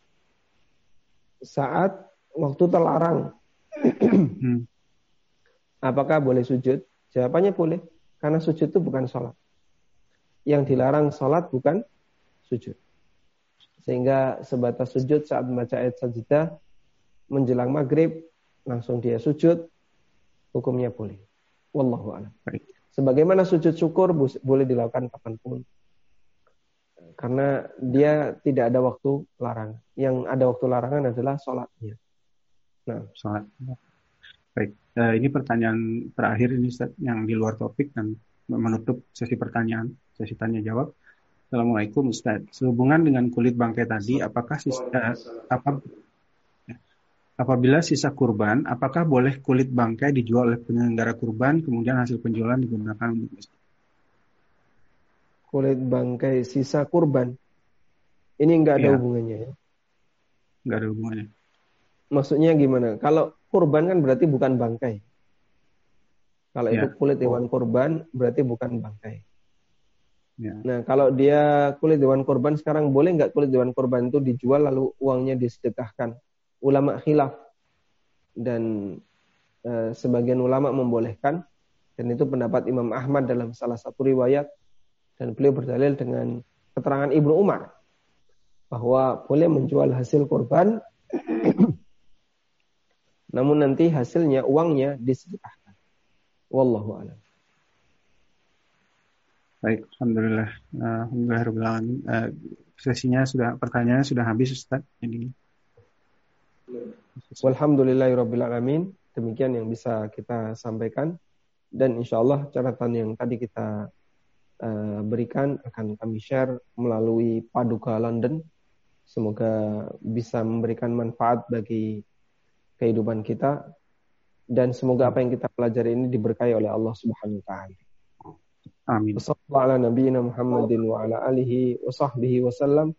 saat waktu terlarang, hmm. apakah boleh sujud? Jawabannya boleh. Karena sujud itu bukan sholat. Yang dilarang sholat bukan sujud. Sehingga sebatas sujud saat membaca ayat sajidah menjelang maghrib langsung dia sujud hukumnya boleh. Wallahu a'lam. Sebagaimana sujud syukur boleh dilakukan kapan pun. Karena dia tidak ada waktu larang. Yang ada waktu larangan adalah sholatnya. Nah, sholat. Baik, uh, ini pertanyaan terakhir ini yang di luar topik dan menutup sesi pertanyaan, sesi tanya jawab. Assalamualaikum Ustaz. Sehubungan dengan kulit bangkai tadi, apakah sisa, apa, apabila sisa kurban, apakah boleh kulit bangkai dijual oleh penyelenggara kurban, kemudian hasil penjualan digunakan untuk masjid? Kulit bangkai sisa kurban, ini enggak ada ya. hubungannya ya? Enggak ada hubungannya. Maksudnya gimana? Kalau kurban kan berarti bukan bangkai. Kalau ya. itu kulit hewan kurban, berarti bukan bangkai. Ya. Nah, kalau dia kulit dewan korban sekarang boleh nggak kulit dewan korban itu dijual lalu uangnya disedekahkan? Ulama khilaf dan e, sebagian ulama membolehkan dan itu pendapat Imam Ahmad dalam salah satu riwayat dan beliau berdalil dengan keterangan Ibnu Umar bahwa boleh menjual hasil korban namun nanti hasilnya uangnya disedekahkan. Wallahu a'lam. Baik, alhamdulillah. Alhamdulillah uh, sesinya sudah pertanyaannya sudah habis Ustaz. Jadi Alhamdulillahirabbil Demikian yang bisa kita sampaikan dan insya Allah catatan yang tadi kita uh, berikan akan kami share melalui Paduka London. Semoga bisa memberikan manfaat bagi kehidupan kita dan semoga apa yang kita pelajari ini diberkahi oleh Allah Subhanahu wa taala. Amin. Ala nabiyina Muhammadin wa ala alihi wa sahbihi wasallam.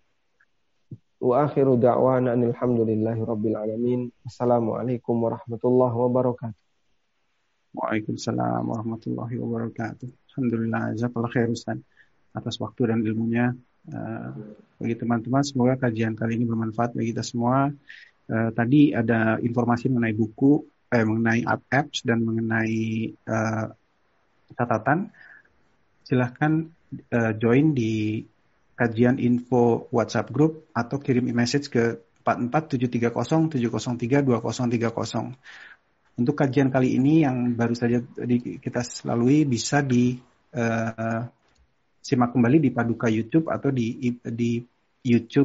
Wa akhiru da'wana alhamdulillahi rabbil alamin. Assalamualaikum warahmatullahi wabarakatuh. Waalaikumsalam warahmatullahi wabarakatuh. Alhamdulillah, jazakallah khair Ustaz atas waktu dan ilmunya. Uh, bagi teman-teman, semoga kajian kali ini bermanfaat bagi kita semua. Uh, tadi ada informasi mengenai buku, eh, mengenai apps dan mengenai uh, catatan. Silahkan uh, join di kajian info WhatsApp group atau kirim message ke 44730 703 2030. Untuk kajian kali ini yang baru saja kita lalui bisa di uh, simak kembali di Paduka YouTube atau di di YouTube